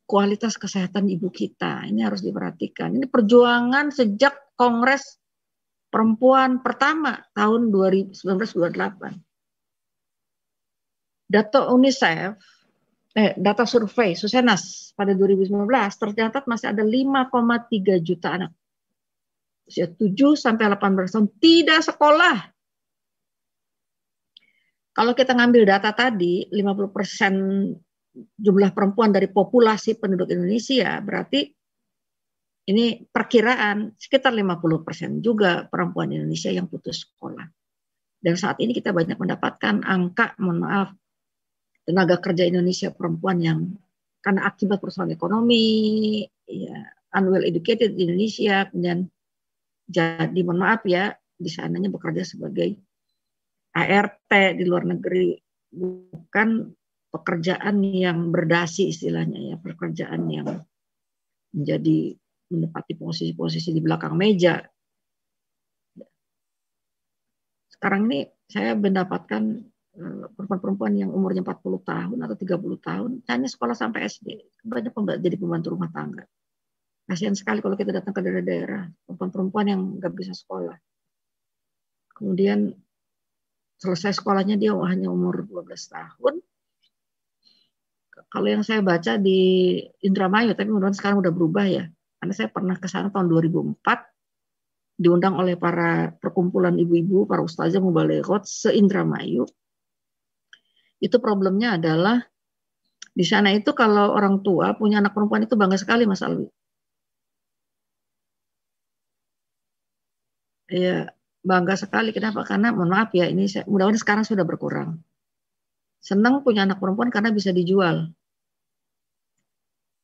Kualitas kesehatan ibu kita ini harus diperhatikan. Ini perjuangan sejak Kongres perempuan pertama tahun 1928. Data UNICEF, eh, data survei Susenas pada 2019 tercatat masih ada 5,3 juta anak usia 7 sampai 18 tahun tidak sekolah. Kalau kita ngambil data tadi 50% jumlah perempuan dari populasi penduduk Indonesia berarti ini perkiraan sekitar 50% juga perempuan Indonesia yang putus sekolah. Dan saat ini kita banyak mendapatkan angka, mohon maaf, tenaga kerja Indonesia perempuan yang karena akibat persoalan ekonomi, ya, unwell educated di Indonesia, kemudian jadi mohon maaf ya, di sananya bekerja sebagai ART di luar negeri, bukan pekerjaan yang berdasi istilahnya ya, pekerjaan yang menjadi menempati posisi-posisi di belakang meja. Sekarang ini saya mendapatkan eh, perempuan-perempuan yang umurnya 40 tahun atau 30 tahun hanya sekolah sampai SD. Banyak jadi pembantu rumah tangga. Kasihan sekali kalau kita datang ke daerah-daerah, perempuan-perempuan yang nggak bisa sekolah. Kemudian selesai sekolahnya dia hanya umur 12 tahun. Kalau yang saya baca di Indramayu, tapi mudah-mudahan sekarang udah berubah ya karena saya pernah ke sana tahun 2004 diundang oleh para perkumpulan ibu-ibu, para ustazah mubaleghot se-Indramayu. Itu problemnya adalah di sana itu kalau orang tua punya anak perempuan itu bangga sekali Mas Alwi. Ya, bangga sekali. Kenapa? Karena mohon maaf ya, ini mudah-mudahan sekarang sudah berkurang. Senang punya anak perempuan karena bisa dijual.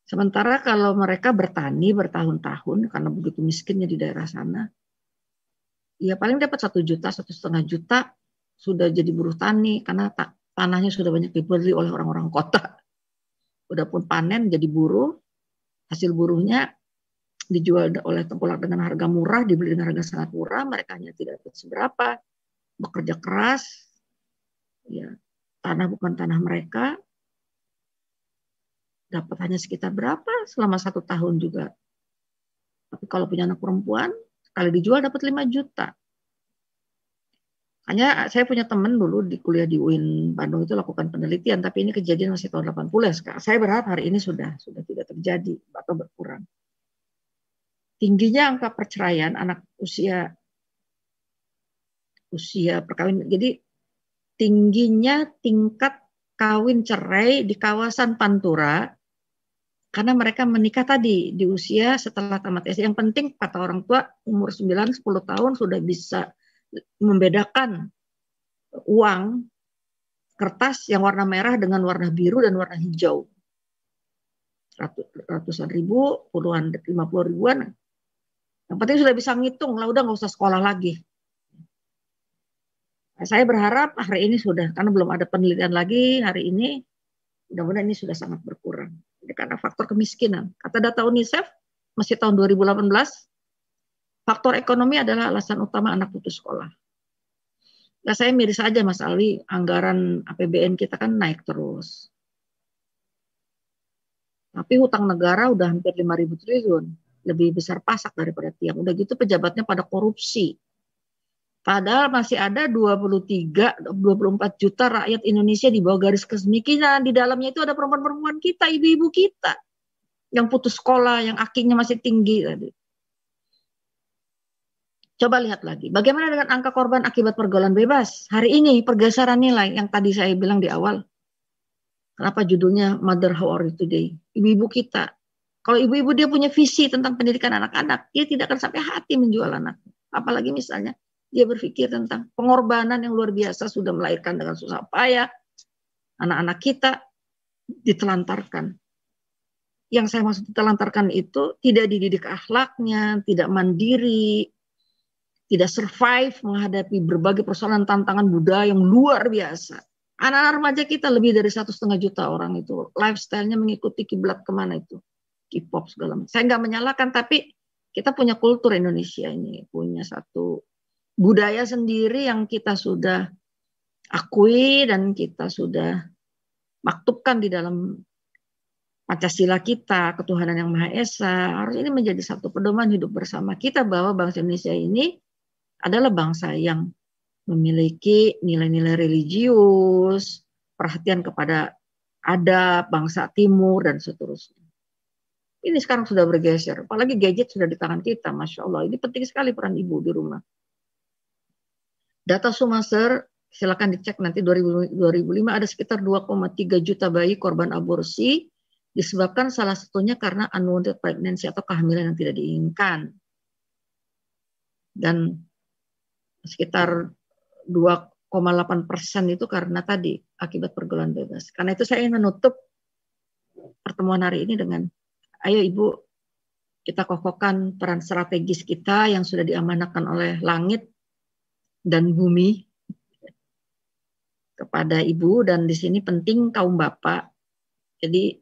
Sementara kalau mereka bertani bertahun-tahun karena begitu miskinnya di daerah sana, ya paling dapat satu juta, satu setengah juta sudah jadi buruh tani karena tanahnya sudah banyak dibeli oleh orang-orang kota. Udah pun panen jadi buruh, hasil buruhnya dijual oleh tengkulak dengan harga murah, dibeli dengan harga sangat murah, mereka hanya tidak dapat seberapa, bekerja keras, ya tanah bukan tanah mereka, dapat hanya sekitar berapa selama satu tahun juga. Tapi kalau punya anak perempuan, sekali dijual dapat 5 juta. Hanya saya punya teman dulu di kuliah di UIN Bandung itu lakukan penelitian, tapi ini kejadian masih tahun 80 ya. Saya berharap hari ini sudah sudah tidak terjadi atau berkurang. Tingginya angka perceraian anak usia usia perkawinan. Jadi tingginya tingkat kawin cerai di kawasan Pantura karena mereka menikah tadi di usia setelah tamat SD. Yang penting kata orang tua umur 9 10 tahun sudah bisa membedakan uang kertas yang warna merah dengan warna biru dan warna hijau. ratusan ribu, puluhan, lima puluh ribuan. Yang penting sudah bisa ngitung lah, udah nggak usah sekolah lagi. Saya berharap hari ini sudah, karena belum ada penelitian lagi hari ini, mudah-mudahan ini sudah sangat berkurang. Jadi karena faktor kemiskinan. Kata data UNICEF, masih tahun 2018, faktor ekonomi adalah alasan utama anak putus sekolah. Nah, saya miris saja Mas Ali, anggaran APBN kita kan naik terus. Tapi hutang negara udah hampir 5.000 triliun, lebih besar pasak daripada tiang. Udah gitu pejabatnya pada korupsi. Padahal masih ada 23, 24 juta rakyat Indonesia di bawah garis kemiskinan. Di dalamnya itu ada perempuan-perempuan kita, ibu-ibu kita. Yang putus sekolah, yang akinya masih tinggi tadi. Coba lihat lagi, bagaimana dengan angka korban akibat pergaulan bebas? Hari ini pergeseran nilai yang tadi saya bilang di awal. Kenapa judulnya Mother How Are You Today? Ibu-ibu kita. Kalau ibu-ibu dia punya visi tentang pendidikan anak-anak, dia tidak akan sampai hati menjual anak. Apalagi misalnya dia berpikir tentang pengorbanan yang luar biasa sudah melahirkan dengan susah payah. Anak-anak kita ditelantarkan. Yang saya maksud ditelantarkan itu tidak dididik akhlaknya, tidak mandiri, tidak survive menghadapi berbagai persoalan tantangan budaya yang luar biasa. Anak-anak remaja kita lebih dari satu setengah juta orang itu lifestyle-nya mengikuti kiblat ke mana itu K-pop segala macam. Saya nggak menyalahkan tapi kita punya kultur Indonesia ini punya satu budaya sendiri yang kita sudah akui dan kita sudah maktubkan di dalam Pancasila kita, ketuhanan yang Maha Esa, harus ini menjadi satu pedoman hidup bersama kita bahwa bangsa Indonesia ini adalah bangsa yang memiliki nilai-nilai religius, perhatian kepada adab, bangsa timur, dan seterusnya. Ini sekarang sudah bergeser, apalagi gadget sudah di tangan kita, Masya Allah. Ini penting sekali peran ibu di rumah. Data Sumaser, silakan dicek nanti 2005 ada sekitar 2,3 juta bayi korban aborsi disebabkan salah satunya karena unwanted pregnancy atau kehamilan yang tidak diinginkan. Dan sekitar 2,8 persen itu karena tadi akibat pergaulan bebas. Karena itu saya ingin menutup pertemuan hari ini dengan, ayo ibu kita kokohkan peran strategis kita yang sudah diamanahkan oleh langit dan bumi kepada ibu dan di sini penting kaum bapak. Jadi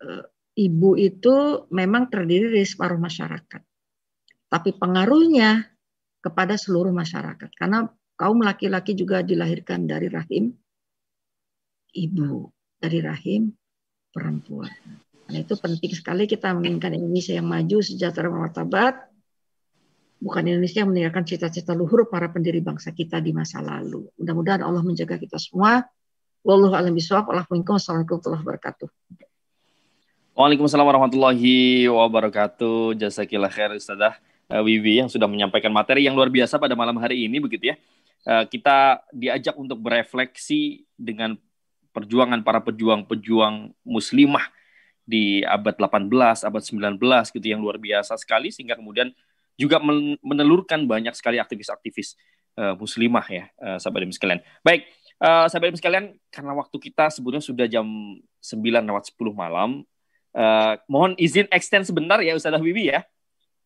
eh, ibu itu memang terdiri dari separuh masyarakat. Tapi pengaruhnya kepada seluruh masyarakat. Karena kaum laki-laki juga dilahirkan dari rahim ibu, dari rahim perempuan. Nah, itu penting sekali kita menginginkan Indonesia yang maju, sejahtera, martabat. Bukan Indonesia yang meninggalkan cita-cita luhur para pendiri bangsa kita di masa lalu. Mudah-mudahan Allah menjaga kita semua. Wallahu a'lam bishawab. Assalamualaikum warahmatullahi wabarakatuh. Waalaikumsalam warahmatullahi wabarakatuh. Jazakillah khair Ustazah uh, Wiwi yang sudah menyampaikan materi yang luar biasa pada malam hari ini begitu ya. Uh, kita diajak untuk berefleksi dengan perjuangan para pejuang-pejuang muslimah di abad 18, abad 19 gitu yang luar biasa sekali sehingga kemudian juga menelurkan banyak sekali aktivis-aktivis uh, muslimah ya uh, sahabat dan sekalian. Baik, uh, sahabat dan sekalian karena waktu kita sebetulnya sudah jam 9 lewat 10 malam. Uh, mohon izin extend sebentar ya Ustazah Wiwi ya.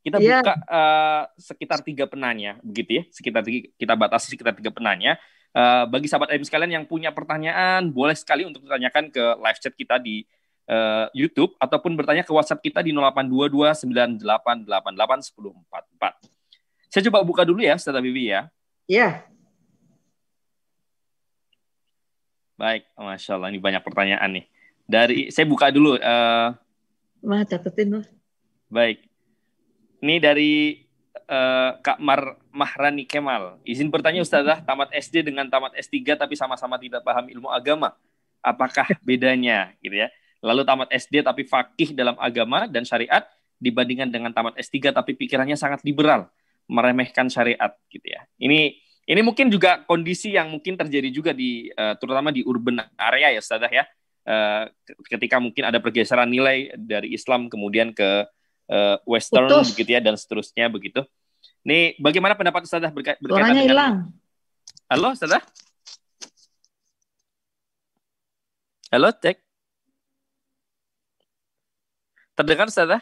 Kita yeah. buka uh, sekitar tiga penanya, begitu ya. Sekitar kita batasi sekitar tiga penanya. Uh, bagi sahabat AIM sekalian yang punya pertanyaan, boleh sekali untuk ditanyakan ke live chat kita di uh, YouTube ataupun bertanya ke WhatsApp kita di 082298881044. Saya coba buka dulu ya, Ustazah Bibi ya. Iya. Yeah. Baik, masya Allah ini banyak pertanyaan nih. Dari saya buka dulu. Uh, Mah catetin Baik, ini dari uh, Kak Mar Mahrani Kemal. Izin bertanya Ustazah, tamat SD dengan tamat S3 tapi sama-sama tidak paham ilmu agama. Apakah bedanya gitu ya? Lalu tamat SD tapi fakih dalam agama dan syariat dibandingkan dengan tamat S3 tapi pikirannya sangat liberal, meremehkan syariat gitu ya. Ini ini mungkin juga kondisi yang mungkin terjadi juga di uh, terutama di urban area ya Ustazah ya. Uh, ketika mungkin ada pergeseran nilai dari Islam kemudian ke uh, western Putus. begitu ya dan seterusnya begitu. Nih bagaimana pendapat Ustazah berka berkaitan Suaranya dengan hilang. Halo Ustazah? Halo, cek. Terdengar Ustazah?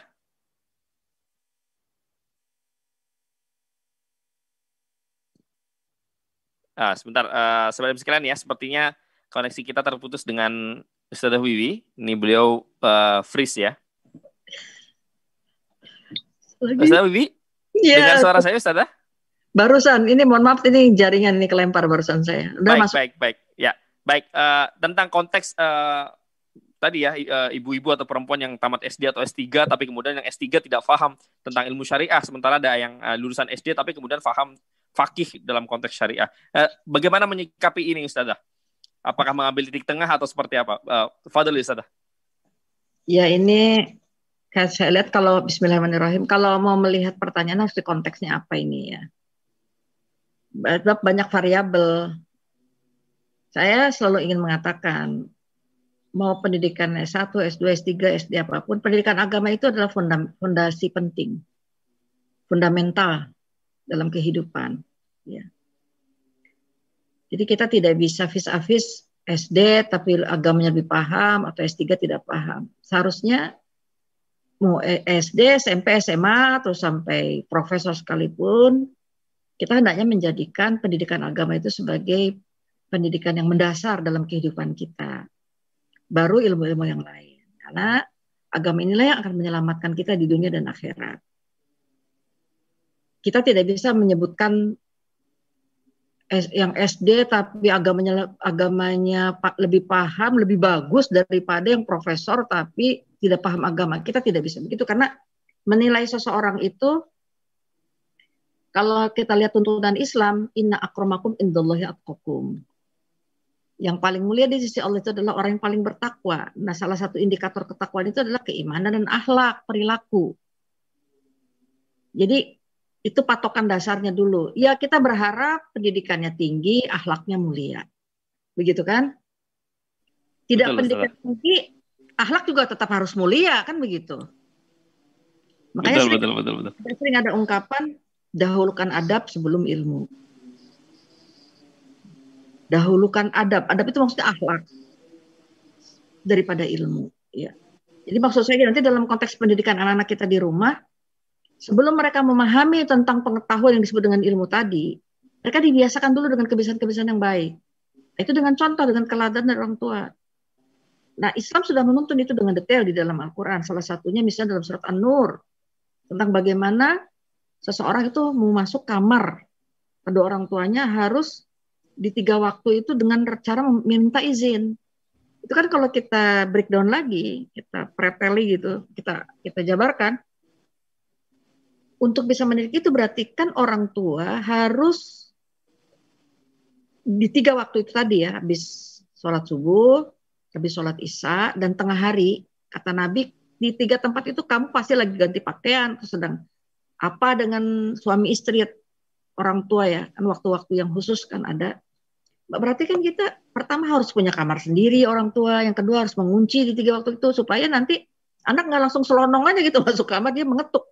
Ah, sebentar, uh, saudara sekalian ya, sepertinya koneksi kita terputus dengan Ustazah Wiwi. Ini beliau uh, freeze ya. Lagi. Ustazah Wiwi? Ya. Dengar suara saya Ustazah? Barusan, ini mohon maaf ini jaringan ini kelempar barusan saya. Udah baik, masuk. baik, baik. Ya, baik. Uh, tentang konteks uh, tadi ya, ibu-ibu atau perempuan yang tamat SD atau S3, tapi kemudian yang S3 tidak paham tentang ilmu syariah, sementara ada yang uh, lulusan SD tapi kemudian paham fakih dalam konteks syariah. Uh, bagaimana menyikapi ini Ustazah? Apakah mengambil titik tengah atau seperti apa? Uh, Fadil Ustazah. Ya ini saya lihat kalau Bismillahirrahmanirrahim, kalau mau melihat pertanyaan harus di konteksnya apa ini ya. Banyak variabel. Saya selalu ingin mengatakan, mau pendidikan S1, S2, S3, SD apa pun, pendidikan agama itu adalah fondasi penting, fundamental dalam kehidupan. Ya. Jadi kita tidak bisa vis-a-vis SD tapi agamanya lebih paham atau S3 tidak paham. Seharusnya mau SD, SMP, SMA atau sampai profesor sekalipun kita hendaknya menjadikan pendidikan agama itu sebagai pendidikan yang mendasar dalam kehidupan kita. Baru ilmu-ilmu yang lain. Karena agama inilah yang akan menyelamatkan kita di dunia dan akhirat. Kita tidak bisa menyebutkan yang SD tapi agamanya agamanya lebih paham lebih bagus daripada yang profesor tapi tidak paham agama. Kita tidak bisa begitu karena menilai seseorang itu kalau kita lihat tuntunan Islam inna akramakum indallahi atqakum yang paling mulia di sisi Allah itu adalah orang yang paling bertakwa. Nah, salah satu indikator ketakwaan itu adalah keimanan dan akhlak, perilaku. Jadi itu patokan dasarnya dulu. Ya kita berharap pendidikannya tinggi, akhlaknya mulia. Begitu kan? Tidak betul, pendidikan betul. tinggi, akhlak juga tetap harus mulia kan begitu. Makanya betul, sering, betul, betul, betul. sering ada ungkapan dahulukan adab sebelum ilmu. Dahulukan adab. Adab itu maksudnya akhlak daripada ilmu. Ya. Jadi maksud saya nanti dalam konteks pendidikan anak-anak kita di rumah, sebelum mereka memahami tentang pengetahuan yang disebut dengan ilmu tadi, mereka dibiasakan dulu dengan kebiasaan-kebiasaan yang baik. Itu dengan contoh, dengan keladan dari orang tua. Nah, Islam sudah menuntun itu dengan detail di dalam Al-Quran. Salah satunya misalnya dalam surat An-Nur. Tentang bagaimana seseorang itu mau masuk kamar. Kedua orang tuanya harus di tiga waktu itu dengan cara meminta izin. Itu kan kalau kita breakdown lagi, kita preteli gitu, kita kita jabarkan, untuk bisa mendidik itu berarti kan orang tua harus di tiga waktu itu tadi ya, habis sholat subuh, habis sholat isya, dan tengah hari, kata Nabi, di tiga tempat itu kamu pasti lagi ganti pakaian, sedang apa dengan suami istri orang tua ya, kan waktu-waktu yang khusus kan ada. Berarti kan kita pertama harus punya kamar sendiri orang tua, yang kedua harus mengunci di tiga waktu itu supaya nanti anak nggak langsung selonong aja gitu masuk kamar dia mengetuk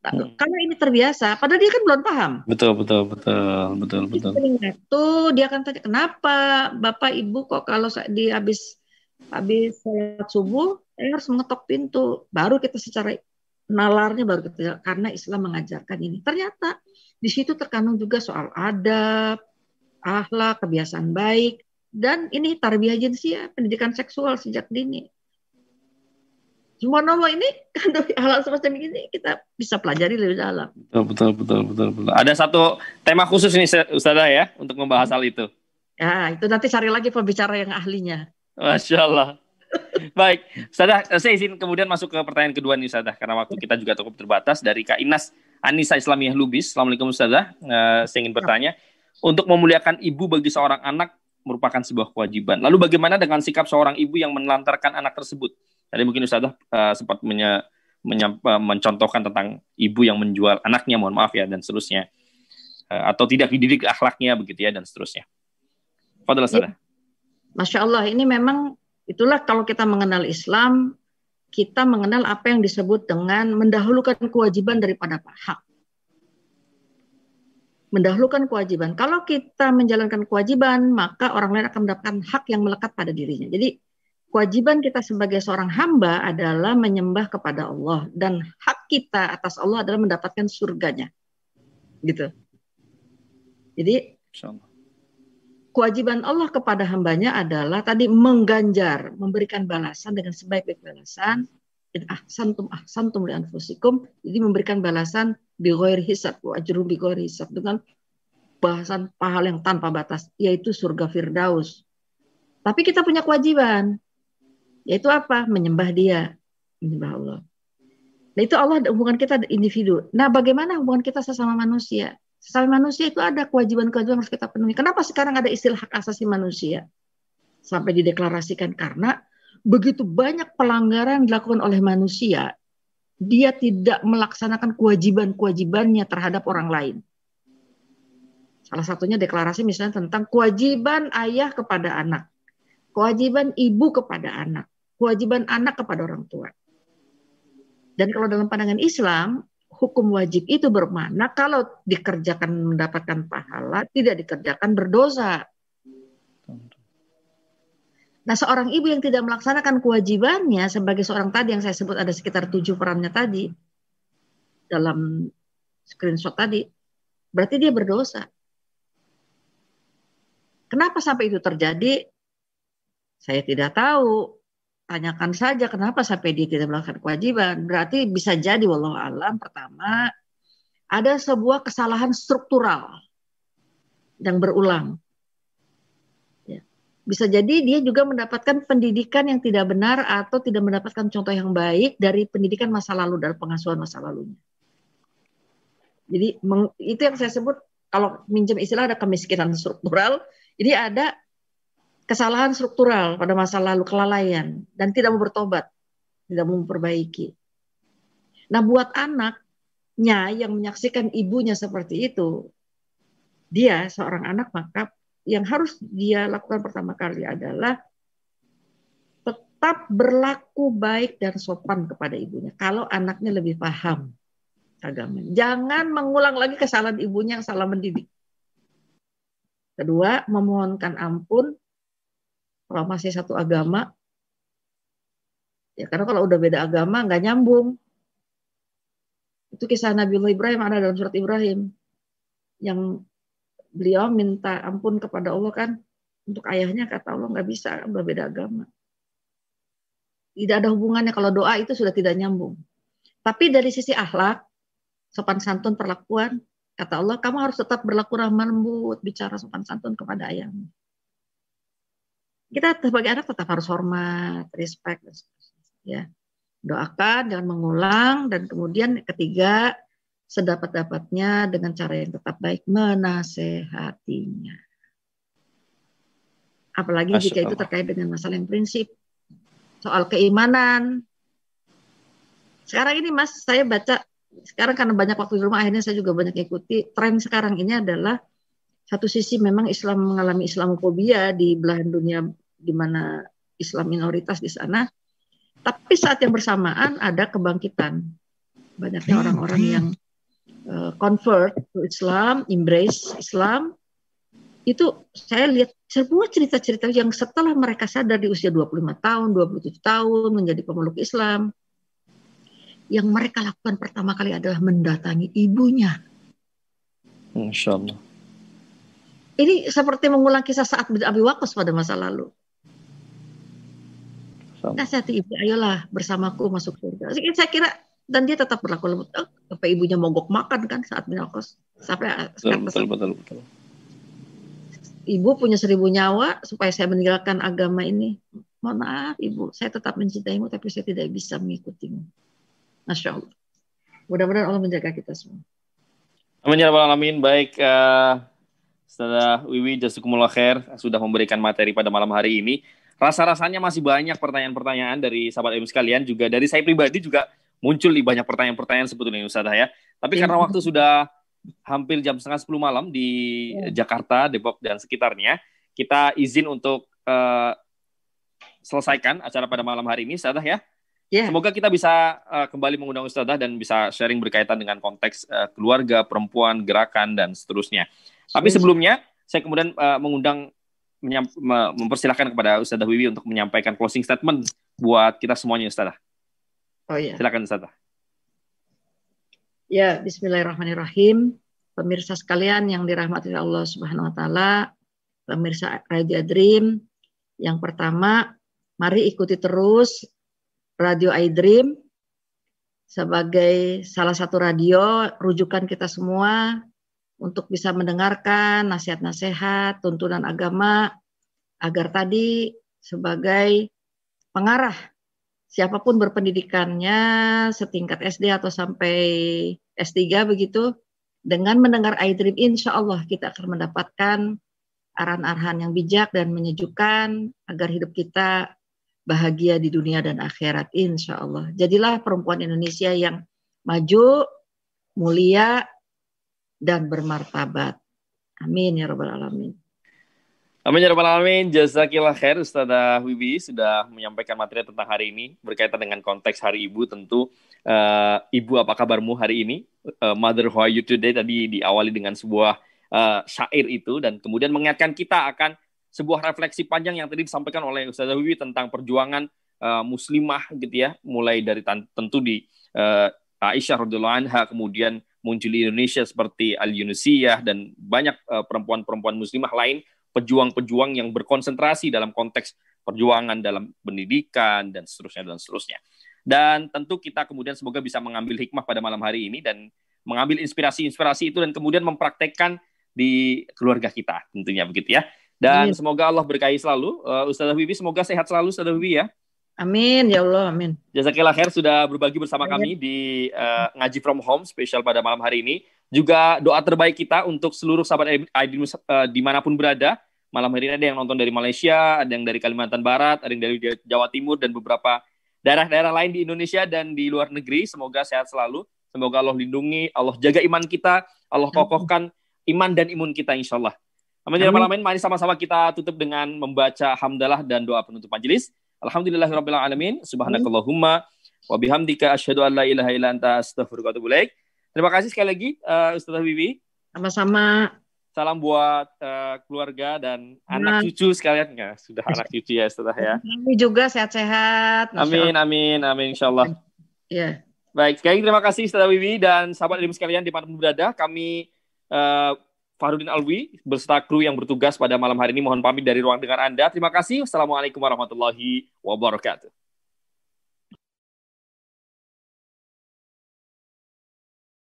Hmm. Karena ini terbiasa, padahal dia kan belum paham. Betul, betul, betul, betul, betul. Itu dia akan tanya kenapa bapak ibu kok kalau di habis habis sholat subuh, saya harus mengetok pintu, baru kita secara nalarnya baru kita karena Islam mengajarkan ini. Ternyata di situ terkandung juga soal adab, akhlak, kebiasaan baik, dan ini tarbiyah jinsia, pendidikan seksual sejak dini semua nomor ini kan hal semacam ini kita bisa pelajari lebih dalam. Betul, betul, betul, betul, betul. Ada satu tema khusus nih Ustazah ya untuk membahas hal itu. Ya, itu nanti cari lagi pembicara yang ahlinya. Masya Allah. Baik, Ustazah, saya izin kemudian masuk ke pertanyaan kedua nih Ustazah, karena waktu kita juga cukup terbatas dari Kak Inas Anissa Islamiyah Lubis. Assalamualaikum Ustazah, uh, saya ingin bertanya, untuk memuliakan ibu bagi seorang anak merupakan sebuah kewajiban. Lalu bagaimana dengan sikap seorang ibu yang menelantarkan anak tersebut? Tadi mungkin Ustazah uh, sempat menye, menye, uh, mencontohkan tentang ibu yang menjual anaknya, mohon maaf ya, dan seterusnya. Uh, atau tidak dididik akhlaknya begitu ya, dan seterusnya. Fadal Ustazah. Ya. Masya Allah, ini memang itulah kalau kita mengenal Islam, kita mengenal apa yang disebut dengan mendahulukan kewajiban daripada hak. Mendahulukan kewajiban. Kalau kita menjalankan kewajiban, maka orang lain akan mendapatkan hak yang melekat pada dirinya. Jadi kewajiban kita sebagai seorang hamba adalah menyembah kepada Allah dan hak kita atas Allah adalah mendapatkan surganya. Gitu. Jadi kewajiban Allah kepada hambanya adalah tadi mengganjar, memberikan balasan dengan sebaik-baik balasan. Ah santum ah santum li anfusikum. Jadi memberikan balasan bi hisab wa ajru bi hisab dengan bahasan pahala yang tanpa batas yaitu surga firdaus. Tapi kita punya kewajiban yaitu apa? Menyembah dia, menyembah Allah. Nah itu Allah hubungan kita individu. Nah bagaimana hubungan kita sesama manusia? Sesama manusia itu ada kewajiban-kewajiban harus kita penuhi. Kenapa sekarang ada istilah hak asasi manusia? Sampai dideklarasikan karena begitu banyak pelanggaran dilakukan oleh manusia, dia tidak melaksanakan kewajiban-kewajibannya terhadap orang lain. Salah satunya deklarasi misalnya tentang kewajiban ayah kepada anak, kewajiban ibu kepada anak, kewajiban anak kepada orang tua. Dan kalau dalam pandangan Islam, hukum wajib itu bermakna kalau dikerjakan mendapatkan pahala, tidak dikerjakan berdosa. Nah, seorang ibu yang tidak melaksanakan kewajibannya sebagai seorang tadi yang saya sebut ada sekitar tujuh perannya tadi dalam screenshot tadi, berarti dia berdosa. Kenapa sampai itu terjadi? Saya tidak tahu tanyakan saja kenapa sampai dia tidak melakukan kewajiban. Berarti bisa jadi wallahu alam pertama ada sebuah kesalahan struktural yang berulang. Bisa jadi dia juga mendapatkan pendidikan yang tidak benar atau tidak mendapatkan contoh yang baik dari pendidikan masa lalu dan pengasuhan masa lalunya. Jadi itu yang saya sebut kalau minjem istilah ada kemiskinan struktural, jadi ada kesalahan struktural pada masa lalu, kelalaian, dan tidak mau bertobat, tidak mau memperbaiki. Nah, buat anaknya yang menyaksikan ibunya seperti itu, dia seorang anak maka yang harus dia lakukan pertama kali adalah tetap berlaku baik dan sopan kepada ibunya. Kalau anaknya lebih paham agama. Jangan mengulang lagi kesalahan ibunya yang salah mendidik. Kedua, memohonkan ampun kalau masih satu agama ya karena kalau udah beda agama nggak nyambung itu kisah Nabi Ibrahim ada dalam surat Ibrahim yang beliau minta ampun kepada Allah kan. Untuk ayahnya kata Allah nggak bisa udah beda agama. Tidak ada hubungannya. Kalau doa itu sudah tidak nyambung. Tapi dari sisi akhlak sopan santun perlakuan kata Allah kamu harus tetap berlaku ramah lembut bicara sopan santun kepada ayahmu. Kita sebagai anak tetap harus hormat, respect, ya. Doakan jangan mengulang dan kemudian ketiga sedapat-dapatnya dengan cara yang tetap baik menasehatinya. Apalagi Masya jika Allah. itu terkait dengan masalah yang prinsip soal keimanan. Sekarang ini Mas, saya baca sekarang karena banyak waktu di rumah akhirnya saya juga banyak ikuti tren sekarang ini adalah satu sisi memang Islam mengalami Islamophobia di belahan dunia di mana Islam minoritas di sana, tapi saat yang bersamaan ada kebangkitan banyaknya hmm, orang-orang yang uh, convert to Islam, embrace Islam. Itu saya lihat semua cerita-cerita yang setelah mereka sadar di usia 25 tahun, 27 tahun menjadi pemeluk Islam, yang mereka lakukan pertama kali adalah mendatangi ibunya. Insya Allah. Ini seperti mengulang kisah saat bin Abi Waqqas pada masa lalu. Nasihati ibu, ayolah bersamaku masuk surga. Saya kira dan dia tetap berlaku lembut. Oh, apa ibunya mogok makan kan saat bin Waqqas sampai betul, betul, betul, betul. Ibu punya seribu nyawa supaya saya meninggalkan agama ini. Mohon maaf ibu, saya tetap mencintaimu tapi saya tidak bisa mengikutimu. Masya Allah. Mudah-mudahan Allah menjaga kita semua. Amin ya rabbal alamin. Baik, uh, setelah Wiwi Jazakumullah Khair sudah memberikan materi pada malam hari ini. Rasa-rasanya masih banyak pertanyaan-pertanyaan dari sahabat ilmu sekalian, juga dari saya pribadi juga muncul di banyak pertanyaan-pertanyaan sebetulnya Ustaz ya. Tapi karena waktu sudah hampir jam setengah sepuluh malam di ya. Jakarta, Depok dan sekitarnya, kita izin untuk uh, selesaikan acara pada malam hari ini, Ustazah ya. Yeah. Semoga kita bisa uh, kembali mengundang Ustazah dan bisa sharing berkaitan dengan konteks uh, keluarga, perempuan, gerakan, dan seterusnya. Tapi sebelumnya, saya kemudian uh, mengundang mempersilahkan kepada Ustazah Wiwi untuk menyampaikan closing statement buat kita semuanya Ustazah. Oh iya. Silakan Ustazah. Ya, bismillahirrahmanirrahim. Pemirsa sekalian yang dirahmati Allah Subhanahu wa taala, pemirsa Radio Dream, yang pertama, mari ikuti terus Radio iDream sebagai salah satu radio rujukan kita semua untuk bisa mendengarkan nasihat-nasihat, tuntunan agama, agar tadi sebagai pengarah siapa pun berpendidikannya setingkat SD atau sampai S3 begitu, dengan mendengar iDream insya Allah kita akan mendapatkan arahan-arahan yang bijak dan menyejukkan agar hidup kita bahagia di dunia dan akhirat insya Allah. Jadilah perempuan Indonesia yang maju, mulia, dan bermartabat. Amin ya rabbal alamin. Amin ya rabbal alamin. Jazakillah khair Ustazah Wibi sudah menyampaikan materi tentang hari ini berkaitan dengan konteks Hari Ibu tentu uh, Ibu apa kabarmu hari ini? Uh, Mother how are you today tadi diawali dengan sebuah uh, syair itu dan kemudian mengingatkan kita akan sebuah refleksi panjang yang tadi disampaikan oleh Ustazah Wibi tentang perjuangan uh, muslimah gitu ya, mulai dari tentu di uh, Aisyah radhiyallahu anha kemudian muncul di Indonesia seperti Al Yunusiyah dan banyak perempuan-perempuan muslimah lain pejuang-pejuang yang berkonsentrasi dalam konteks perjuangan dalam pendidikan dan seterusnya dan seterusnya. Dan tentu kita kemudian semoga bisa mengambil hikmah pada malam hari ini dan mengambil inspirasi-inspirasi itu dan kemudian mempraktekkan di keluarga kita tentunya begitu ya. Dan Amin. semoga Allah berkahi selalu. Uh, Ustazah Bibi semoga sehat selalu Ustazah Bibi ya. Amin ya Allah, amin. Jazakillah khair sudah berbagi bersama amin. kami di uh, ngaji from home spesial pada malam hari ini. Juga doa terbaik kita untuk seluruh sahabat ID uh, di mana pun berada. Malam hari ini ada yang nonton dari Malaysia, ada yang dari Kalimantan Barat, ada yang dari Jawa Timur dan beberapa daerah-daerah lain di Indonesia dan di luar negeri. Semoga sehat selalu. Semoga Allah lindungi, Allah jaga iman kita, Allah kokohkan iman dan imun kita insya Allah. Amin. Ya Amin. Mari sama-sama kita tutup dengan membaca hamdalah dan doa penutup majelis. Alhamdulillahirabbil alamin. Subhanakallahumma wa bihamdika asyhadu an la ilaha illa anta astaghfiruka wa atubu ilaik. Terima kasih sekali lagi uh, Ustazah Bibi. Sama-sama. Salam buat uh, keluarga dan nah. anak cucu sekalian ya. Sudah anak cucu ya Ustazah ya. Kami juga sehat-sehat. Amin amin amin insyaallah. Iya. Baik, sekali terima kasih Ustazah Bibi dan sahabat ilmu sekalian di mana berada. Kami uh, Farudin Alwi beserta kru yang bertugas pada malam hari ini mohon pamit dari ruang dengar Anda. Terima kasih. Wassalamualaikum warahmatullahi wabarakatuh.